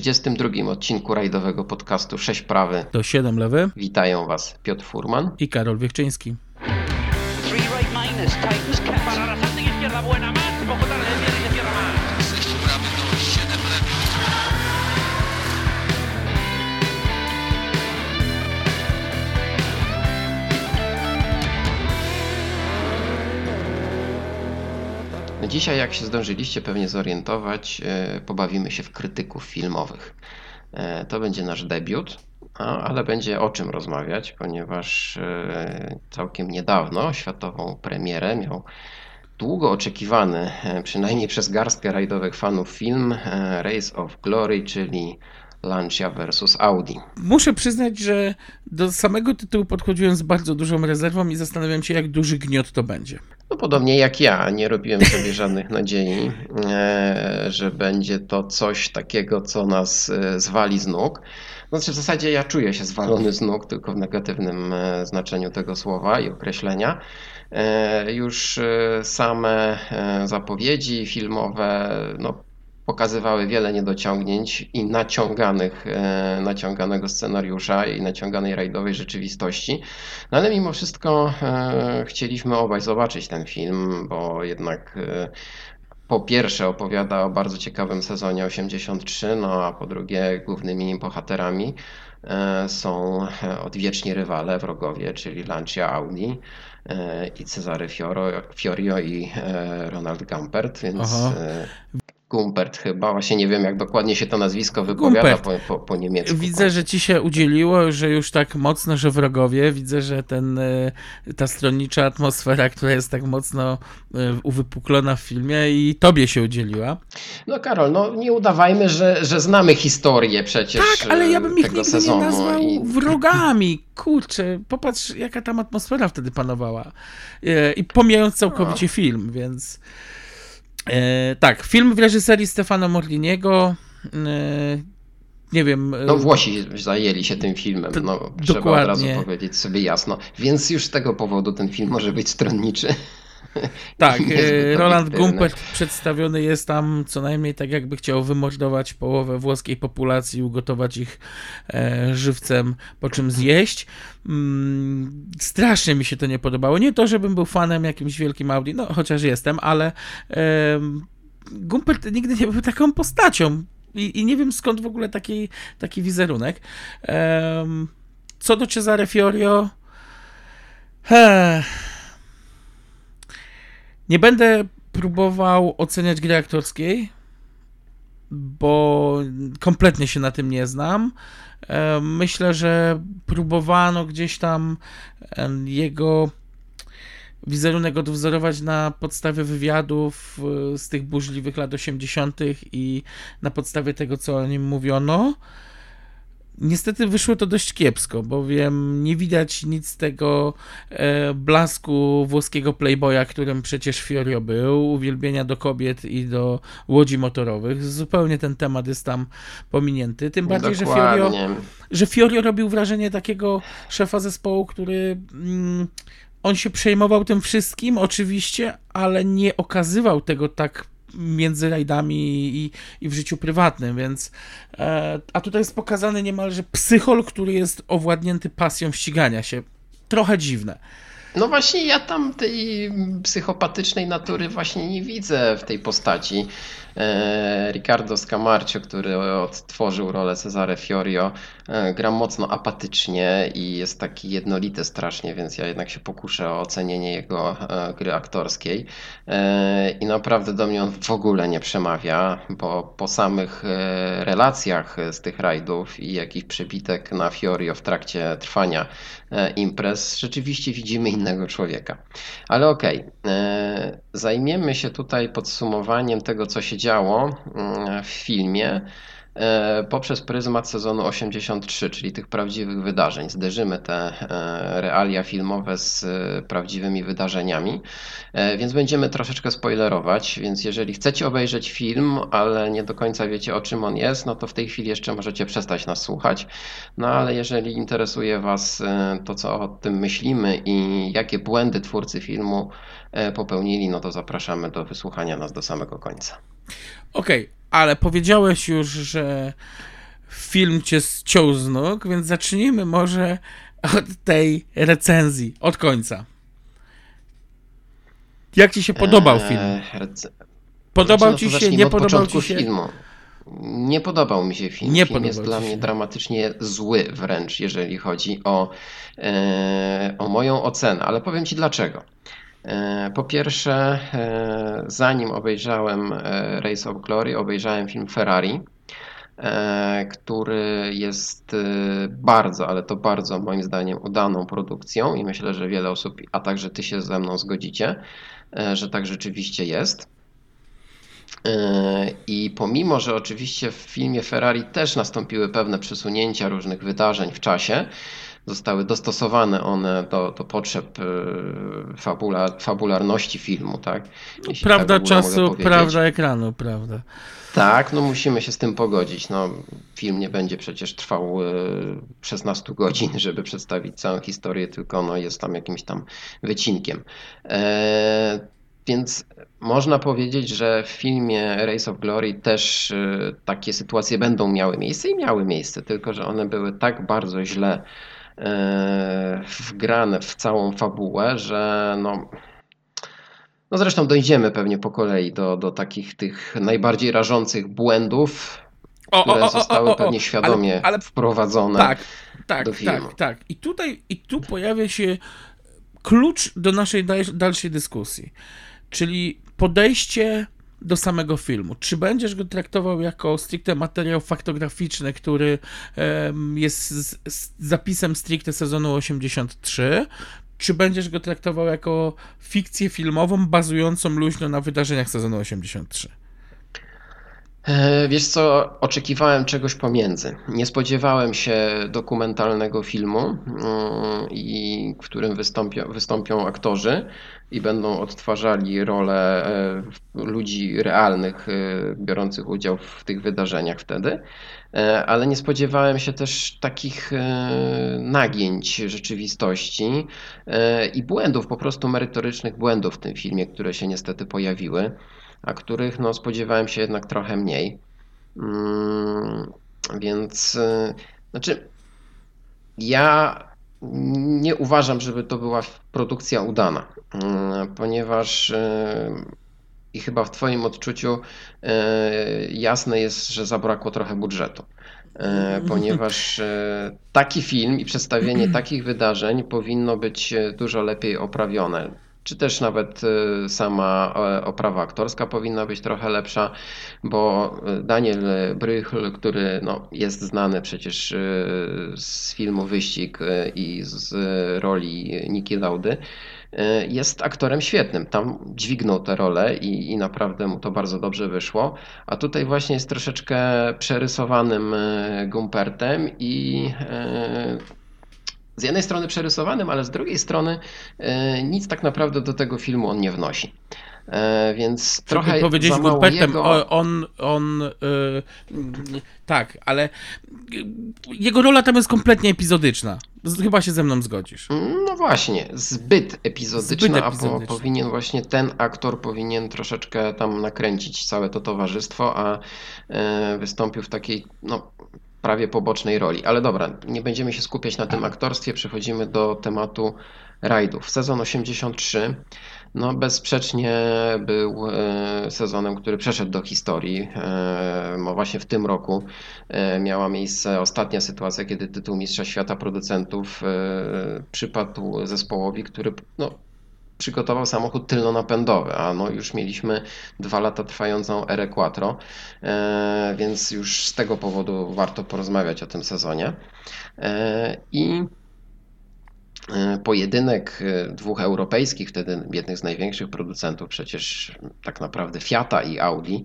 32 odcinku rajdowego podcastu 6 prawy To 7 lewy witają Was Piotr Furman. i Karol Wiechczyński. Three right minus, Dzisiaj, jak się zdążyliście pewnie zorientować, e, pobawimy się w krytyków filmowych. E, To będzie nasz debiut, ale będzie o czym rozmawiać, ponieważ e, całkiem niedawno światową premierę miał długo oczekiwany, przynajmniej przez garstkę rajdowych fanów, film Race of Glory, czyli Lancia vs Audi. Muszę przyznać, że do samego tytułu podchodziłem z bardzo dużą rezerwą i zastanawiam się, jak duży gniot to będzie. No podobnie jak ja, nie robiłem sobie żadnych nadziei, e, że będzie to coś takiego, co nas e, zwali z nóg. Znaczy w zasadzie ja czuję się zwalony z nóg, tylko w negatywnym e, znaczeniu tego słowa i określenia. Już same zapowiedzi filmowe no, pokazywały wiele niedociągnięć i naciąganych, e, naciąganego scenariusza i naciąganej rajdowej rzeczywistości. No ale mimo wszystko e, chcieliśmy obaj zobaczyć ten film, bo jednak e, po pierwsze opowiada o bardzo ciekawym sezonie 83, no a po drugie głównymi bohaterami są odwieczni rywale, wrogowie, czyli Lancia Audi i Cezary Fioro, Fiorio i Ronald Gumpert, więc Aha. E, Gumpert chyba, właśnie nie wiem jak dokładnie się to nazwisko wypowiada po, po, po niemiecku. Widzę, że ci się udzieliło, że już tak mocno, że wrogowie. Widzę, że ten, e, ta stronnicza atmosfera, która jest tak mocno e, uwypuklona w filmie i tobie się udzieliła. No Karol, no nie udawajmy, że, że znamy historię przecież Tak, ale ja bym ich tego nigdy sezonu. nie nazwał i- wrogami. Kurczę, popatrz jaka tam atmosfera wtedy panowała. E, I pomijając całkowicie film, więc... E, tak, film w reżyserii Stefano Morliniego. E, nie wiem... e, No Włosi zajęli się tym filmem, To- no, trzeba od razu dokładnie. powiedzieć sobie jasno. Więc już z tego powodu ten film może być stronniczy. Tak, e, Roland. Gumpert przedstawiony jest tam co najmniej tak, jakby chciał wymordować połowę włoskiej populacji, ugotować ich e, żywcem, po czym zjeść. Mm, strasznie mi się to nie podobało. Nie to, żebym był fanem jakimś wielkim Audi, no chociaż jestem, ale Gumpert nigdy nie był taką postacią. I, I nie wiem skąd w ogóle taki, taki wizerunek. Co do Cesare Fiorio. Ech, nie będę próbował oceniać gry aktorskiej, bo kompletnie się na tym nie znam. E, Myślę, że próbowano gdzieś tam jego wizerunek odwzorować na podstawie wywiadów e, z tych burzliwych lat 80. i na podstawie tego, co o nim mówiono. Niestety wyszło to dość kiepsko, bowiem nie widać nic z tego e, blasku włoskiego playboya, którym przecież Fiorio był, uwielbienia do kobiet i do łodzi motorowych. Zupełnie ten temat jest tam pominięty. Tym bardziej, że Fiorio, że Fiorio robił wrażenie takiego szefa zespołu, który mm, on się przejmował tym wszystkim, oczywiście, ale nie okazywał tego tak między rajdami i, i w życiu prywatnym, więc e, a tutaj jest pokazany niemalże psychol, który jest owładnięty pasją ścigania się. Trochę dziwne. No właśnie ja tam tej psychopatycznej natury właśnie nie widzę w tej postaci. E, Ricardo Scamarcio, który odtworzył rolę Cesare Fiorio, e, gra mocno apatycznie i jest taki jednolity strasznie, więc ja jednak się pokuszę o ocenienie jego e, gry aktorskiej. I naprawdę do mnie on w ogóle nie przemawia, bo po samych relacjach z tych rajdów i jakiś przebitek na Fiorio w trakcie trwania imprez, rzeczywiście widzimy innego człowieka. Ale okej, e, zajmiemy się tutaj podsumowaniem tego, co się działo mm, w filmie e, poprzez pryzmat sezonu 83, czyli tych prawdziwych wydarzeń. Zderzymy te e, realia filmowe z e, prawdziwymi wydarzeniami, więc będziemy troszeczkę spoilerować, więc jeżeli chcecie obejrzeć film, ale nie do końca wiecie o czym on jest, no to w tej chwili jeszcze możecie przestać nas słuchać. No ale jeżeli interesuje Was to, co o tym myślimy i jakie błędy twórcy filmu popełnili, no to zapraszamy do wysłuchania nas do samego końca. Okej, ale powiedziałeś już, że film cię ściął z nóg, więc zacznijmy może od tej recenzji, od końca. Jak ci się podobał film? Eee, Podobał Znaczy, ci no się, nie od podobał ci się? filmu. Nie podobał mi się film. Nie film jest dla mnie dramatycznie zły wręcz, jeżeli chodzi o, e, o moją ocenę, ale powiem Ci dlaczego. E, po pierwsze, e, zanim obejrzałem e, Race of Glory, obejrzałem film Ferrari, który jest bardzo, ale to bardzo moim zdaniem udaną produkcją i myślę, że wiele osób, a także Ty się ze mną zgodzicie, że tak rzeczywiście jest. I pomimo, że oczywiście w filmie Ferrari też nastąpiły pewne przesunięcia różnych wydarzeń w czasie, zostały dostosowane one do, do potrzeb yy, fabula, fabularności filmu, tak? Jeśli Prawda tak ogóle mogę czasu, prawda ekranu, prawda. Tak, no musimy się z tym pogodzić. No, film nie będzie przecież trwał e, 16 godzin, żeby przedstawić całą historię, tylko no, jest tam jakimś tam wycinkiem. E, więc można powiedzieć, że w filmie Race of Glory też e, takie sytuacje będą miały miejsce i miały miejsce, tylko że one były tak bardzo źle wgrane w całą fabułę, że no, no zresztą dojdziemy pewnie po kolei do, do takich tych najbardziej rażących błędów, O, które zostały pewnie świadomie ale, ale wprowadzone. Tak, tak, do filmu. tak, tak. I tutaj, i tu pojawia się klucz do naszej dal- dalszej dyskusji, czyli podejście do samego filmu. Czy będziesz go traktował jako stricte materiał faktograficzny, który jest zapisem stricte sezonu 83, czy będziesz go traktował jako fikcję filmową bazującą luźno na wydarzeniach sezonu 83? E, Wiesz co, oczekiwałem czegoś pomiędzy. Nie spodziewałem się dokumentalnego filmu, mm, w którym wystąpią, wystąpią aktorzy i będą odtwarzali rolę e, ludzi realnych, e, biorących udział w tych wydarzeniach wtedy. E, Ale nie spodziewałem się też takich nagięć rzeczywistości i błędów, po prostu merytorycznych błędów w tym filmie, które się niestety pojawiły a których no, spodziewałem się jednak trochę mniej. Mm, Więc, znaczy, ja nie uważam, żeby to była produkcja udana, mm, ponieważ y, i chyba w Twoim odczuciu y, jasne jest, że zabrakło trochę budżetu. Y, Ponieważ y, taki film i przedstawienie takich wydarzeń powinno być dużo lepiej oprawione czy też nawet y, sama e, oprawa aktorska powinna być trochę lepsza, bo y, Daniel Brychl, który no, jest znany przecież y, z filmu Wyścig y, i z roli Niki Laudy, jest aktorem świetnym. Tam dźwignął tę rolę i, i naprawdę mu to bardzo dobrze wyszło. A tutaj właśnie jest troszeczkę przerysowanym Gumpertem i z jednej strony przerysowanym, ale z drugiej strony e, nic tak naprawdę do tego filmu on nie wnosi. E, Więc trochę Trochę powiedzieć za mało jego... on, on, y, tak, ale jego rola tam jest kompletnie epizodyczna. Chyba się ze mną zgodzisz. No właśnie, zbyt epizodyczna, Zbyt a epizodyczna. po, powinien właśnie ten aktor powinien troszeczkę tam nakręcić całe to towarzystwo, a e, wystąpił w takiej no, prawie pobocznej roli. Ale dobra, nie będziemy się skupiać na tym aktorstwie, przechodzimy do tematu rajdów. Sezon 83 no bezsprzecznie był e, sezonem, który przeszedł do historii. E, No właśnie w tym roku e, miała miejsce ostatnia sytuacja, kiedy tytuł Mistrza Świata Producentów przypadł zespołowi, który no, przygotował samochód tylnonapędowy, a no już mieliśmy dwa lata trwającą erę Quattro, e, więc już z tego powodu warto porozmawiać o tym sezonie. E, I e, pojedynek dwóch europejskich, wtedy jednych z największych producentów, przecież tak naprawdę Fiata i Audi,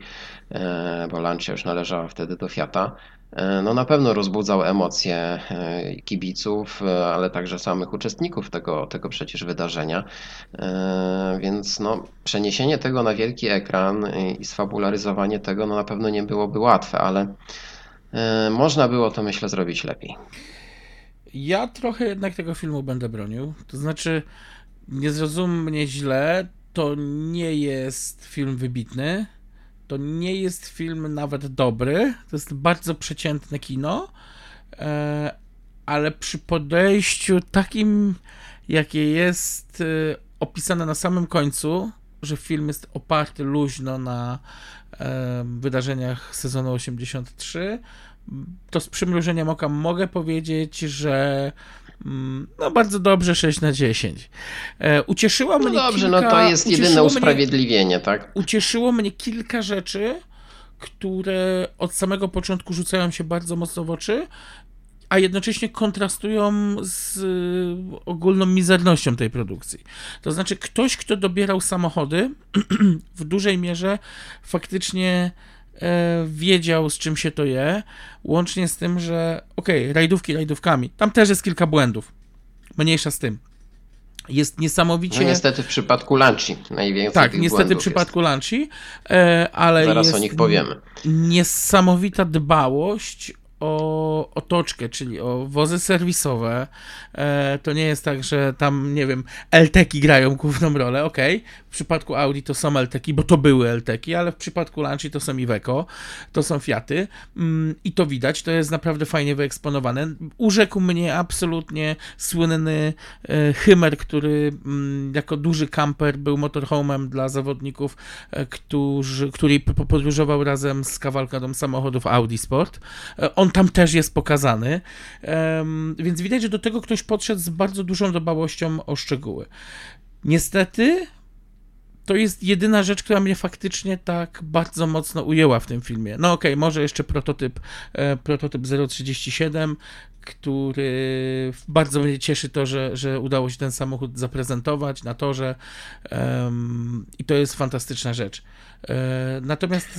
bo Lancia już należała wtedy do Fiata, no na pewno rozbudzał emocje e, kibiców, e, ale także samych uczestników tego, tego przecież wydarzenia. E, Więc no, przeniesienie tego na wielki ekran i- sfabularyzowanie tego no na pewno nie byłoby łatwe, ale e, można było to myślę zrobić lepiej. Ja trochę jednak tego filmu będę bronił. To znaczy, nie zrozum mnie źle, to nie jest film wybitny. To nie jest film nawet dobry, to jest bardzo przeciętne kino, e, ale przy podejściu takim, jakie jest e, opisane na samym końcu, że film jest oparty luźno na e, wydarzeniach sezonu 83, to z przymrużeniem oka mogę powiedzieć, że no bardzo dobrze 6 na 10. E, ucieszyło No mnie dobrze, kilka, no to jest jedyne ucieszyło mnie- usprawiedliwienie, tak? ucieszyło mnie kilka rzeczy, które od samego początku rzucają się bardzo mocno w oczy, a jednocześnie kontrastują z y, ogólną mizernością tej produkcji. To znaczy, ktoś, kto dobierał samochody, w dużej mierze faktycznie e, wiedział, z czym się to je, łącznie z tym, że okej, rajdówki rajdówkami, tam też jest kilka błędów, mniejsza z tym. Jest niesamowicie... No niestety w przypadku Lanci najwięcej Tak, niestety w przypadku Lanci, e, ale jest. Zaraz jest o nich powiemy. niesamowita dbałość o otoczkę, czyli o wozy serwisowe. E, to nie jest tak, że tam, nie wiem, LTeki grają główną rolę, okej. W przypadku Audi to są LTeki, bo to były LTeki, ale w przypadku Lanci to są Iveco, to są Fiaty mm, i to widać, to jest naprawdę fajnie wyeksponowane. Urzekł mnie absolutnie słynny e, Hymer, który mm, jako duży kamper był motorhomem dla zawodników, e, którzy, który podróżował razem z kawalkadą samochodów Audi Sport. E, Tam też jest pokazany, więc widać, że do tego ktoś podszedł z bardzo dużą dbałością o szczegóły. Niestety, to jest jedyna rzecz, która mnie faktycznie tak bardzo mocno ujęła w tym filmie. No okej, może jeszcze prototyp, e, prototyp 037, który bardzo mnie cieszy to, że, że udało się ten samochód zaprezentować na torze em, i to jest fantastyczna rzecz. E, natomiast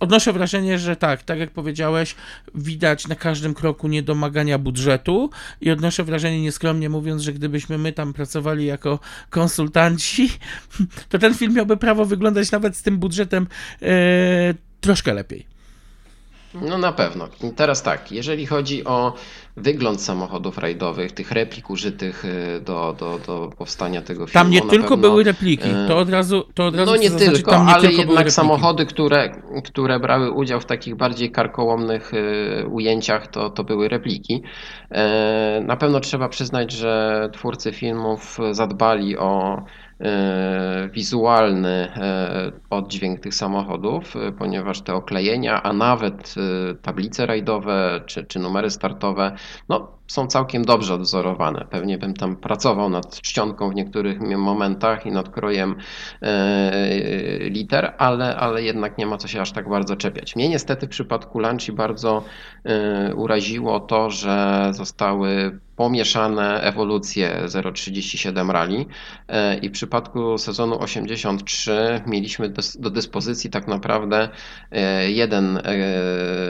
odnoszę wrażenie, że tak, tak jak powiedziałeś, widać na każdym kroku niedomagania budżetu i odnoszę wrażenie nieskromnie mówiąc, że gdybyśmy my tam pracowali jako konsultanci, to ten film miałby prawo wyglądać nawet z tym budżetem e, troszkę lepiej. No na pewno. Teraz tak, jeżeli chodzi o wygląd samochodów rajdowych, tych replik użytych y, do, do, do powstania tego filmu. Tam nie tylko pewno, były repliki, e, to od razu to od razu No nie zaznaczyć, tylko, nie ale tylko jednak repliki. samochody, które, które brały udział w takich bardziej karkołomnych y, ujęciach, to, to były repliki. Na pewno trzeba przyznać, że twórcy filmów zadbali o wizualny e, oddźwięk tych samochodów, e, ponieważ te oklejenia, a nawet e, tablice rajdowe czy, czy numery startowe, no, są całkiem dobrze odwzorowane. Pewnie bym tam pracował nad czcionką w niektórych momentach i nad krojem e, liter, ale, ale jednak nie ma co się aż tak bardzo czepiać. Mnie niestety w przypadku Lanci bardzo e, uraziło to, że zostały pomieszane ewolucje 037 Rally e, i w przypadku sezonu 83 mieliśmy do dyspozycji tak naprawdę jeden,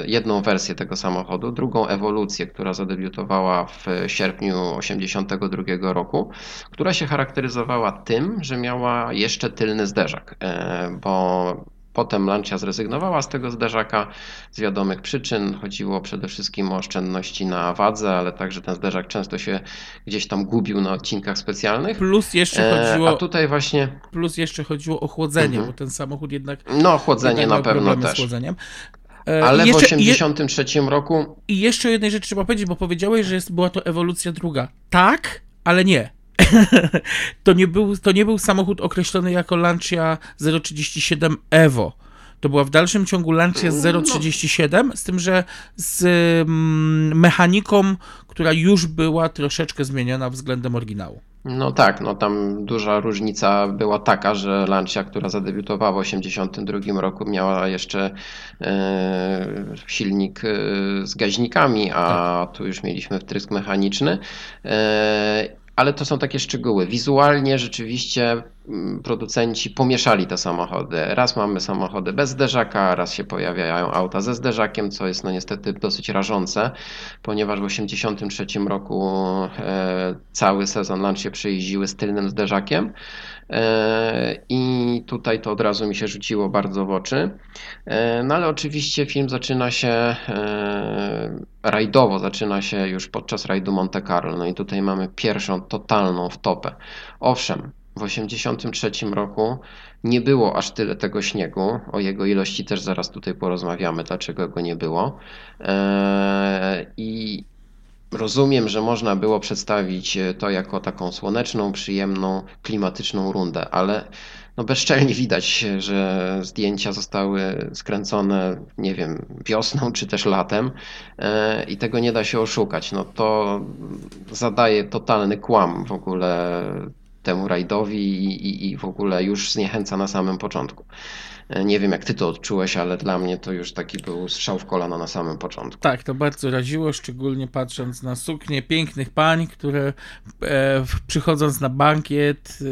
jedną wersję tego samochodu, drugą ewolucję, która zadebiutowała w sierpniu 82 roku, która się charakteryzowała tym, że miała jeszcze tylny zderzak, e, bo Potem Lancia zrezygnowała z tego zderzaka z wiadomych przyczyn. Chodziło przede wszystkim o oszczędności na wadze, ale także ten zderzak często się gdzieś tam gubił na odcinkach specjalnych. Plus jeszcze E, chodziło, A tutaj właśnie, plus jeszcze chodziło o chłodzenie, Mhm. bo ten samochód jednak, no chłodzenie na pewno problemy z też. chłodzeniem. E, Ale w jeszcze, i, 83 roku I jeszcze jednej rzeczy trzeba powiedzieć, bo powiedziałeś, że jest, była to ewolucja druga. Tak, ale nie. to, nie był, to nie był samochód określony jako Lancia 037 Evo. To była w dalszym ciągu Lancia No. 037, z tym, że z mm, mechaniką, która już była troszeczkę zmieniona względem oryginału. No tak, no tam duża różnica była taka, że Lancia, która zadebiutowała w 1982 roku, miała jeszcze e, silnik e, z gaźnikami, a tu już mieliśmy wtrysk mechaniczny. Ale to są takie szczegóły. Wizualnie rzeczywiście mm, producenci pomieszali te samochody. Raz mamy samochody bez zderzaka, raz się pojawiają auta ze zderzakiem, co jest no niestety dosyć rażące, ponieważ w 1983 roku e, cały sezon Lancia przejeździły z tylnym zderzakiem. E, I tutaj to od razu mi się rzuciło bardzo w oczy. E, No ale oczywiście film zaczyna się e, rajdowo, zaczyna się już podczas rajdu Monte Carlo. No i tutaj mamy pierwszą totalną wtopę. Owszem, w 1983 roku nie było aż tyle tego śniegu. O jego ilości też zaraz tutaj porozmawiamy, dlaczego go nie było. I rozumiem, że można było przedstawić to jako taką słoneczną, przyjemną, klimatyczną rundę, ale no bezczelnie widać, że zdjęcia zostały skręcone, nie wiem, wiosną czy też latem e, i tego nie da się oszukać. No to zadaje totalny kłam w ogóle temu rajdowi i, i, i w ogóle już zniechęca na samym początku. E, Nie wiem, jak ty to odczułeś, ale dla mnie to już taki był strzał w kolano na samym początku. Tak, to bardzo raziło, szczególnie patrząc na suknie pięknych pań, które e, przychodząc na bankiet, e,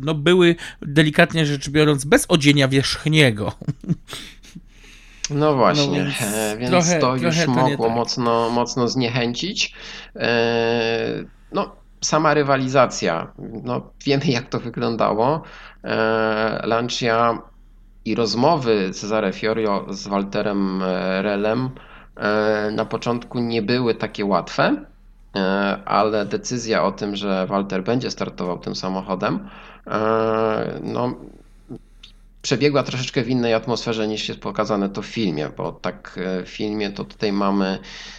no były delikatnie rzecz biorąc bez odzienia wierzchniego. No właśnie, więc e, więc trochę- to już trochę to mogło tak. mocno, mocno zniechęcić. E, No, sama rywalizacja, no wiemy jak to wyglądało. E, Lancia i rozmowy Cezare Fiorio z Walterem e, Relem e, na początku nie były takie łatwe, e, ale decyzja o tym, że Walter będzie startował tym samochodem, no przebiegła troszeczkę w innej atmosferze niż jest pokazane to w filmie, bo tak e, w filmie to tutaj mamy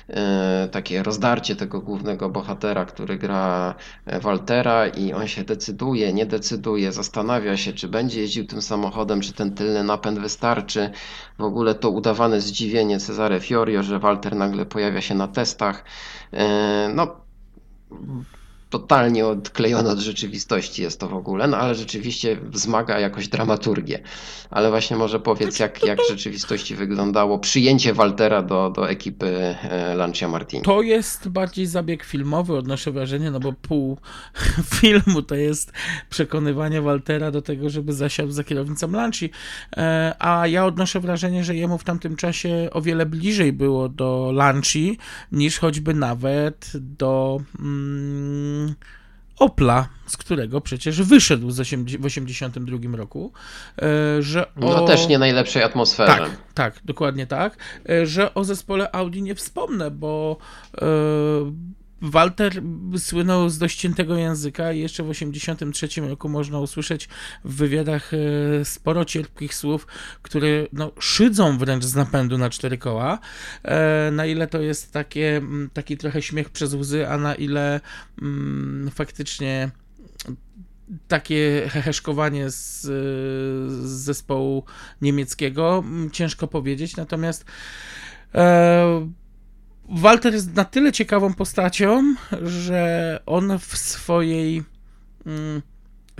e, takie rozdarcie tego głównego bohatera, który gra e, Waltera i on się decyduje, nie decyduje, zastanawia się, czy będzie jeździł tym samochodem, czy ten tylny napęd wystarczy. W ogóle to udawane zdziwienie Cezare Fiorio, że Walter nagle pojawia się na testach. No, totalnie odklejone od rzeczywistości jest to w ogóle, no ale rzeczywiście wzmaga jakoś dramaturgię. Ale właśnie może powiedz, jak, jak w rzeczywistości wyglądało przyjęcie Waltera do, do ekipy e, Lancia Martini. To jest bardziej zabieg filmowy, odnoszę wrażenie, no bo pół filmu to jest przekonywanie Waltera do tego, żeby zasiadł za kierownicą Lanci, E, a ja odnoszę wrażenie, że jemu w tamtym czasie o wiele bliżej było do Lanci niż choćby nawet do mm, Opla, z którego przecież wyszedł z 80, w 82 roku, e, że o... No też nie najlepszej atmosferze. Tak, tak, dokładnie tak. E, Że o zespole Audi nie wspomnę, bo e, Walter słynął z dościętego języka i jeszcze w 1983 roku można usłyszeć w wywiadach e, sporo cierpkich słów, które no, szydzą wręcz z napędu na cztery koła. E, Na ile to jest takie, mm, taki trochę śmiech przez łzy, a na ile mm, faktycznie takie heheszkowanie z, z zespołu niemieckiego, mm, ciężko powiedzieć, natomiast e, Walter jest na tyle ciekawą postacią, że on w swojej mm,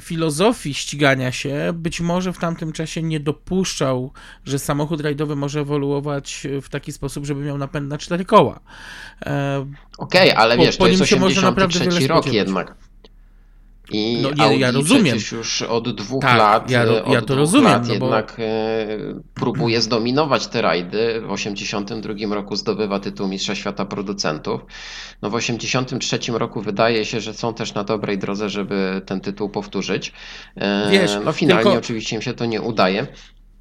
filozofii ścigania się być może w tamtym czasie nie dopuszczał, że samochód rajdowy może ewoluować w taki sposób, żeby miał napęd na cztery koła. E, Okej, ale Po- wiesz, po to jest nim się można naprawdę 83 wiele rok spodziewać. jednak. I No nie, ja rozumiem. już od dwóch Tak, lat, ja ro- od ja to dwóch rozumiem, lat no bo- jednak e, próbuje zdominować te rajdy. W 82 roku zdobywa tytuł Mistrza Świata Producentów. No w 83 roku wydaje się, że są też na dobrej drodze, żeby ten tytuł powtórzyć. E, Wiesz, no finalnie tylko- oczywiście im się to nie udaje.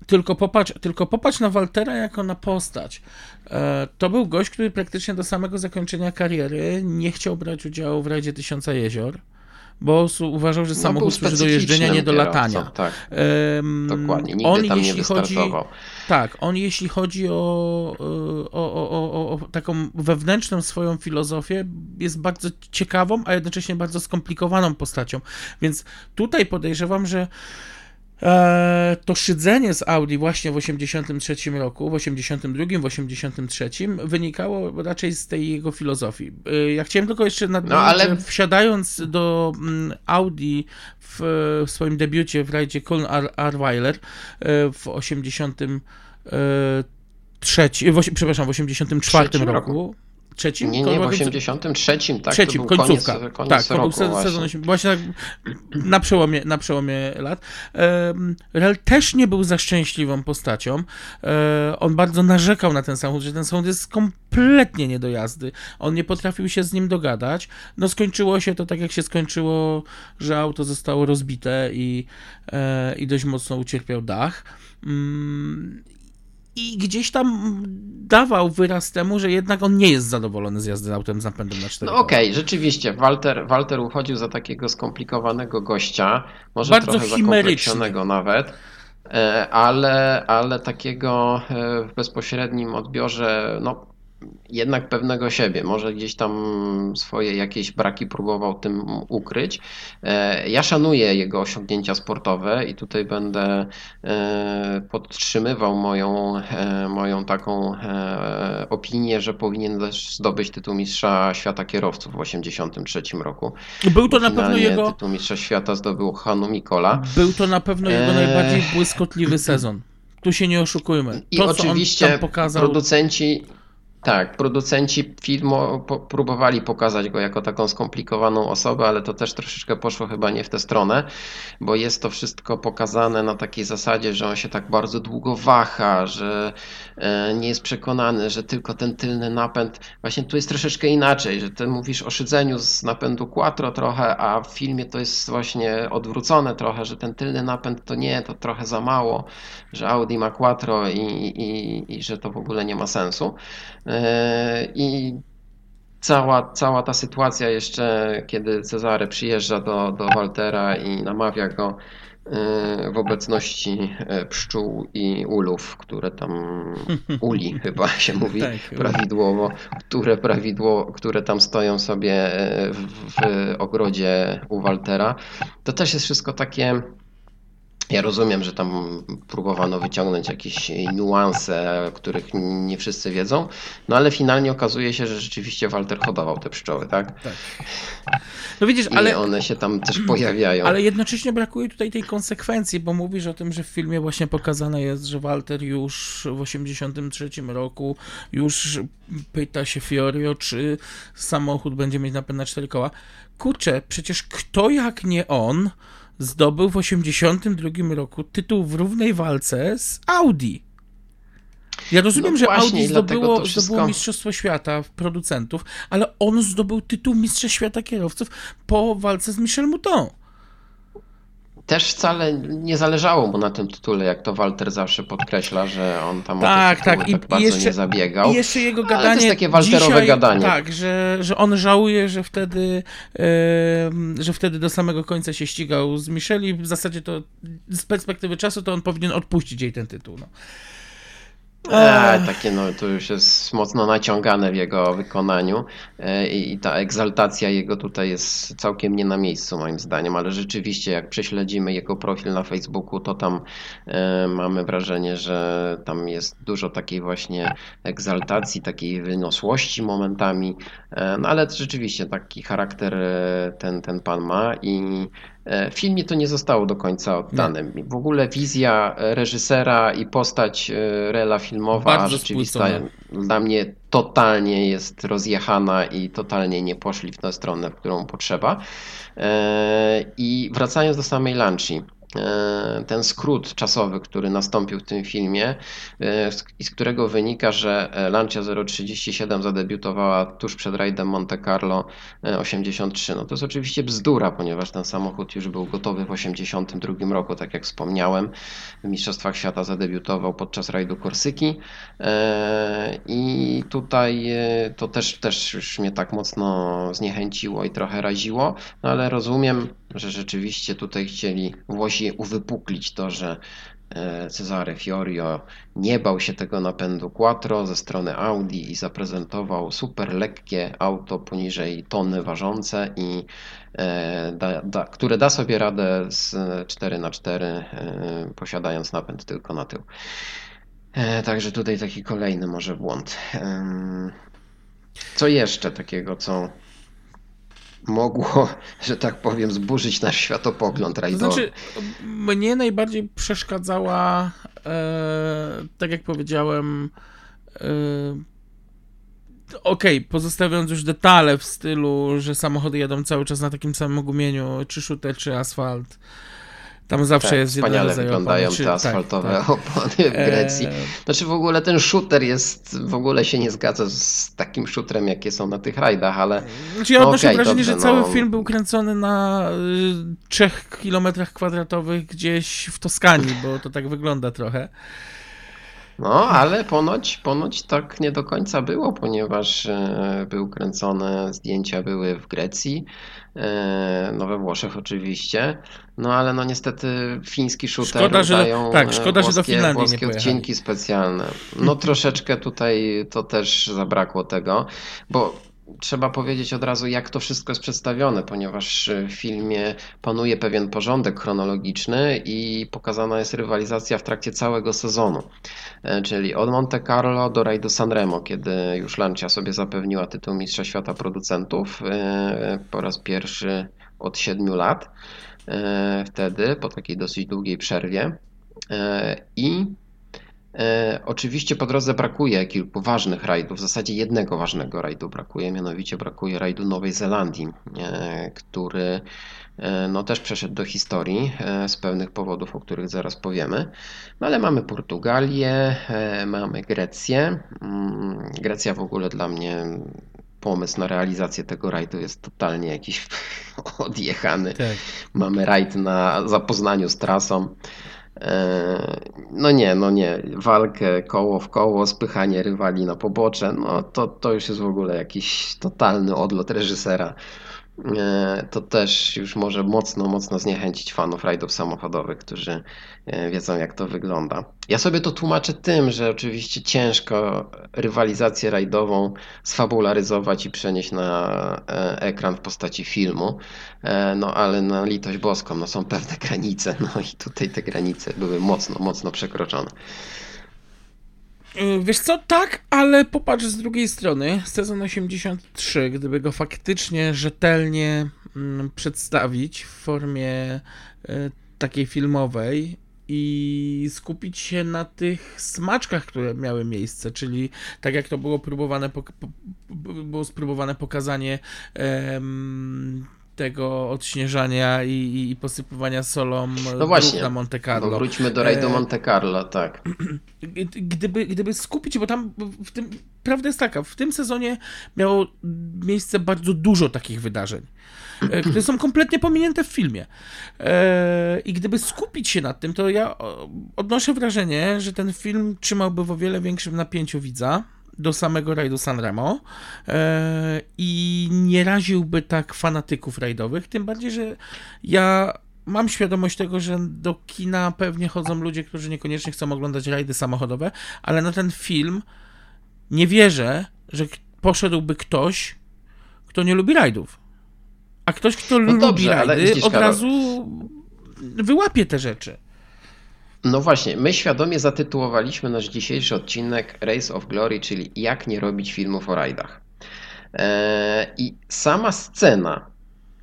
Tylko popatrz, tylko popatrz na Waltera jako na postać. E, To był gość, który praktycznie do samego zakończenia kariery nie chciał brać udziału w rajdzie Tysiąca Jezior, bo uważał, że No, samochód był służy do jeżdżenia, nie do latania. Tak, Em, dokładnie. Nigdy on, tam nie jeśli chodzi, wystartował. tak, on jeśli chodzi o, o, o, o, o taką wewnętrzną swoją filozofię, jest bardzo ciekawą, a jednocześnie bardzo skomplikowaną postacią. Więc tutaj podejrzewam, że e, to szydzenie z Audi właśnie w 83 roku, w 82, w 83 wynikało raczej z tej jego filozofii. E, Ja chciałem tylko jeszcze nadmienić, No, ale- wsiadając do mm, Audi w, w swoim debiucie w rajdzie Kuln Ar- Arweiler e, w 83, w, przepraszam, w 84 Trzecim roku. Trzecim? Nie, nie, w Końcówka- 83, tak? Trzecim, końcówka. Koniec, koniec tak, to roku był właśnie. sezon osiem- właśnie tak na przełomie, na przełomie lat. Rel też nie był za szczęśliwą postacią. E, On bardzo narzekał na ten samochód, że ten samochód jest kompletnie nie do jazdy. On nie potrafił się z nim dogadać. No skończyło się to tak, jak się skończyło, że auto zostało rozbite i, e, i dość mocno ucierpiał dach. I gdzieś tam dawał wyraz temu, że jednak on nie jest zadowolony z jazdy autem z napędem na 4 No okej, rzeczywiście, Walter, Walter uchodził za takiego skomplikowanego gościa, może Bardzo trochę zakompleksionego nawet, e, ale, ale takiego e, w bezpośrednim odbiorze, no jednak pewnego siebie, może gdzieś tam swoje jakieś braki próbował tym ukryć. E, Ja szanuję jego osiągnięcia sportowe i tutaj będę e, podtrzymywał moją, e, moją taką opinię, że powinien też zdobyć tytuł mistrza świata kierowców w 1983 roku. Był to na pewno jego, tytuł mistrza świata zdobył Hanu Mikola. był to na pewno jego najbardziej błyskotliwy sezon. Tu się nie oszukujmy. I To, co oczywiście on tam pokazał, producenci, tak, producenci filmu próbowali pokazać go jako taką skomplikowaną osobę, ale to też troszeczkę poszło chyba nie w tę stronę, bo jest to wszystko pokazane na takiej zasadzie, że on się tak bardzo długo waha, że e, nie jest przekonany, że tylko ten tylny napęd, właśnie tu jest troszeczkę inaczej, że ty mówisz o szydzeniu z napędu quattro trochę, a w filmie to jest właśnie odwrócone trochę, że ten tylny napęd to nie, to trochę za mało, że Audi ma quattro i, i, i że to w ogóle nie ma sensu. E, I cała, cała ta sytuacja jeszcze, kiedy Cezary przyjeżdża do, do Waltera i namawia go e, w obecności e, pszczół i ulów, które tam, uli chyba się mówi Tak, prawidłowo, które, prawidło, które tam stoją sobie w, w ogrodzie u Waltera. To też jest wszystko takie ja rozumiem, że tam próbowano wyciągnąć jakieś niuanse, których nie wszyscy wiedzą, no ale finalnie okazuje się, że rzeczywiście Walter hodował te pszczoły, tak? no widzisz, I ale, one się tam też pojawiają. ale jednocześnie brakuje tutaj tej konsekwencji, bo mówisz o tym, że w filmie właśnie pokazane jest, że Walter już w 83 roku już pyta się Fiorio, czy samochód będzie mieć napęd na cztery koła. Kurczę, przecież kto jak nie on zdobył w 82 roku tytuł w równej walce z Audi. Ja rozumiem, No że właśnie, Audi zdobyło, wszystko- zdobyło Mistrzostwo Świata producentów, ale on zdobył tytuł Mistrza Świata Kierowców po walce z Michel Mouton. Też wcale nie zależało mu na tym tytule, jak to Walter zawsze podkreśla, że on tam Tak, o tak. I- tak i bardzo jeszcze- nie zabiegał. I jeszcze jego Ale to gadanie. jest takie walterowe dzisiaj, gadanie. Tak, że, że on żałuje, że wtedy, że wtedy do samego końca się ścigał z Micheli. W zasadzie to z perspektywy czasu to on powinien odpuścić jej ten tytuł. No. E, takie no, to już jest mocno naciągane w jego wykonaniu e, i, i ta egzaltacja jego tutaj jest całkiem nie na miejscu moim zdaniem, ale rzeczywiście jak prześledzimy jego profil na Facebooku, to tam e, mamy wrażenie, że tam jest dużo takiej właśnie egzaltacji, takiej wyniosłości momentami, e, no ale rzeczywiście taki charakter e, ten, ten pan ma i w filmie to nie zostało do końca oddane. W ogóle wizja e, reżysera i postać e, Rela filmowa Bardzo rzeczywista spłycona. dla mnie totalnie jest rozjechana i totalnie nie poszli w tę stronę, w którą potrzeba. E, I wracając do samej Lanci. E, Ten skrót czasowy, który nastąpił w tym filmie e, i z którego wynika, że e, Lancia 037 zadebiutowała tuż przed rajdem Monte Carlo e, 83. No to jest oczywiście bzdura, ponieważ ten samochód już był gotowy w 82 roku, tak jak wspomniałem. W Mistrzostwach Świata zadebiutował podczas rajdu Korsyki i tutaj to też, też już mnie tak mocno zniechęciło i trochę raziło, no ale rozumiem, że rzeczywiście tutaj chcieli Włosi uwypuklić to, że e, Cesare Fiorio nie bał się tego napędu Quattro ze strony Audi i zaprezentował super lekkie auto poniżej tony ważące i e, da, da, które da sobie radę z 4x4 e, posiadając napęd tylko na tył. Także tutaj taki kolejny może błąd. Co jeszcze takiego, co mogło, że tak powiem, zburzyć nasz światopogląd To rajdowy? znaczy, mnie najbardziej przeszkadzała, e, tak jak powiedziałem, e, okej, pozostawiając już detale w stylu, że samochody jadą cały czas na takim samym gumieniu, czy shooter, czy asfalt. Tam zawsze tak, jest wspaniale wyglądają opony, te tak, asfaltowe tak. opony w Grecji. E, Znaczy w ogóle ten shooter jest, w ogóle się nie zgadza z takim shooterem, jakie są na tych rajdach, ale Znaczy ja No odnoszę okej, wrażenie, że dobrze, cały no. film był kręcony na y, 3 kilometrach kwadratowych gdzieś w Toskanii, bo to tak wygląda trochę. No, ale ponoć, ponoć tak nie do końca było, ponieważ e, były kręcone zdjęcia były w Grecji, no we Włoszech oczywiście, no ale no niestety fiński shooter Szkoda, że- dają tak, e, szkoda, że do włoskie, Finlandii nie włoskie pojechali. odcinki specjalne. No troszeczkę tutaj to też zabrakło tego, bo trzeba powiedzieć od razu, jak to wszystko jest przedstawione, ponieważ w filmie panuje pewien porządek chronologiczny i pokazana jest rywalizacja w trakcie całego sezonu. E, Czyli od Monte Carlo do rajdu Sanremo, kiedy już Lancia sobie zapewniła tytuł Mistrza Świata Producentów e, po raz pierwszy od 7 lat. E, Wtedy, po takiej dosyć długiej przerwie. E, I E, oczywiście po drodze brakuje kilku ważnych rajdów, w zasadzie jednego ważnego rajdu brakuje, mianowicie brakuje rajdu Nowej Zelandii, e, który e, no, też przeszedł do historii z pewnych powodów, o których zaraz powiemy. No, ale mamy Portugalię, mamy Grecję. Mm, Grecja w ogóle dla mnie pomysł na realizację tego rajdu jest totalnie jakiś odjechany. Tak. Mamy rajd na zapoznaniu z trasą. E, No nie, no nie. Walkę koło w koło, spychanie rywali na pobocze, no to, to już jest w ogóle jakiś totalny odlot reżysera. E, To też już może mocno, mocno zniechęcić fanów rajdów samochodowych, którzy wiedzą jak to wygląda. Ja sobie to tłumaczę tym, że oczywiście ciężko rywalizację rajdową sfabularyzować i przenieść na e, ekran w postaci filmu. E, No ale na litość boską, no są pewne granice, no i tutaj te granice były mocno, mocno przekroczone. Wiesz co, tak, ale popatrz z drugiej strony, sezon 83, gdyby go faktycznie rzetelnie mm, przedstawić w formie takiej filmowej i skupić się na tych smaczkach, które miały miejsce, czyli tak jak to było próbowane, było spróbowane pokazanie em, tego odśnieżania i, i, i posypywania solą No właśnie, na Monte No Carlo. wróćmy do rajdu E, Monte Carlo, tak. gdyby, gdyby skupić, bo tam w tym, prawda jest taka, w tym sezonie miało miejsce bardzo dużo takich wydarzeń, e, które są kompletnie pominięte w filmie. E, I gdyby skupić się nad tym, to ja odnoszę wrażenie, że ten film trzymałby w o wiele większym napięciu widza do samego rajdu Sanremo e, i nie raziłby tak fanatyków rajdowych, tym bardziej, że ja mam świadomość tego, że do kina pewnie chodzą ludzie, którzy niekoniecznie chcą oglądać rajdy samochodowe, ale na ten film nie wierzę, że poszedłby ktoś, kto nie lubi rajdów. A ktoś, kto lubi No dobrze, ale rajdy, od razu wyłapie te rzeczy. No właśnie, my świadomie zatytułowaliśmy nasz dzisiejszy odcinek Race of Glory, czyli jak nie robić filmów o rajdach. Eee, I sama scena,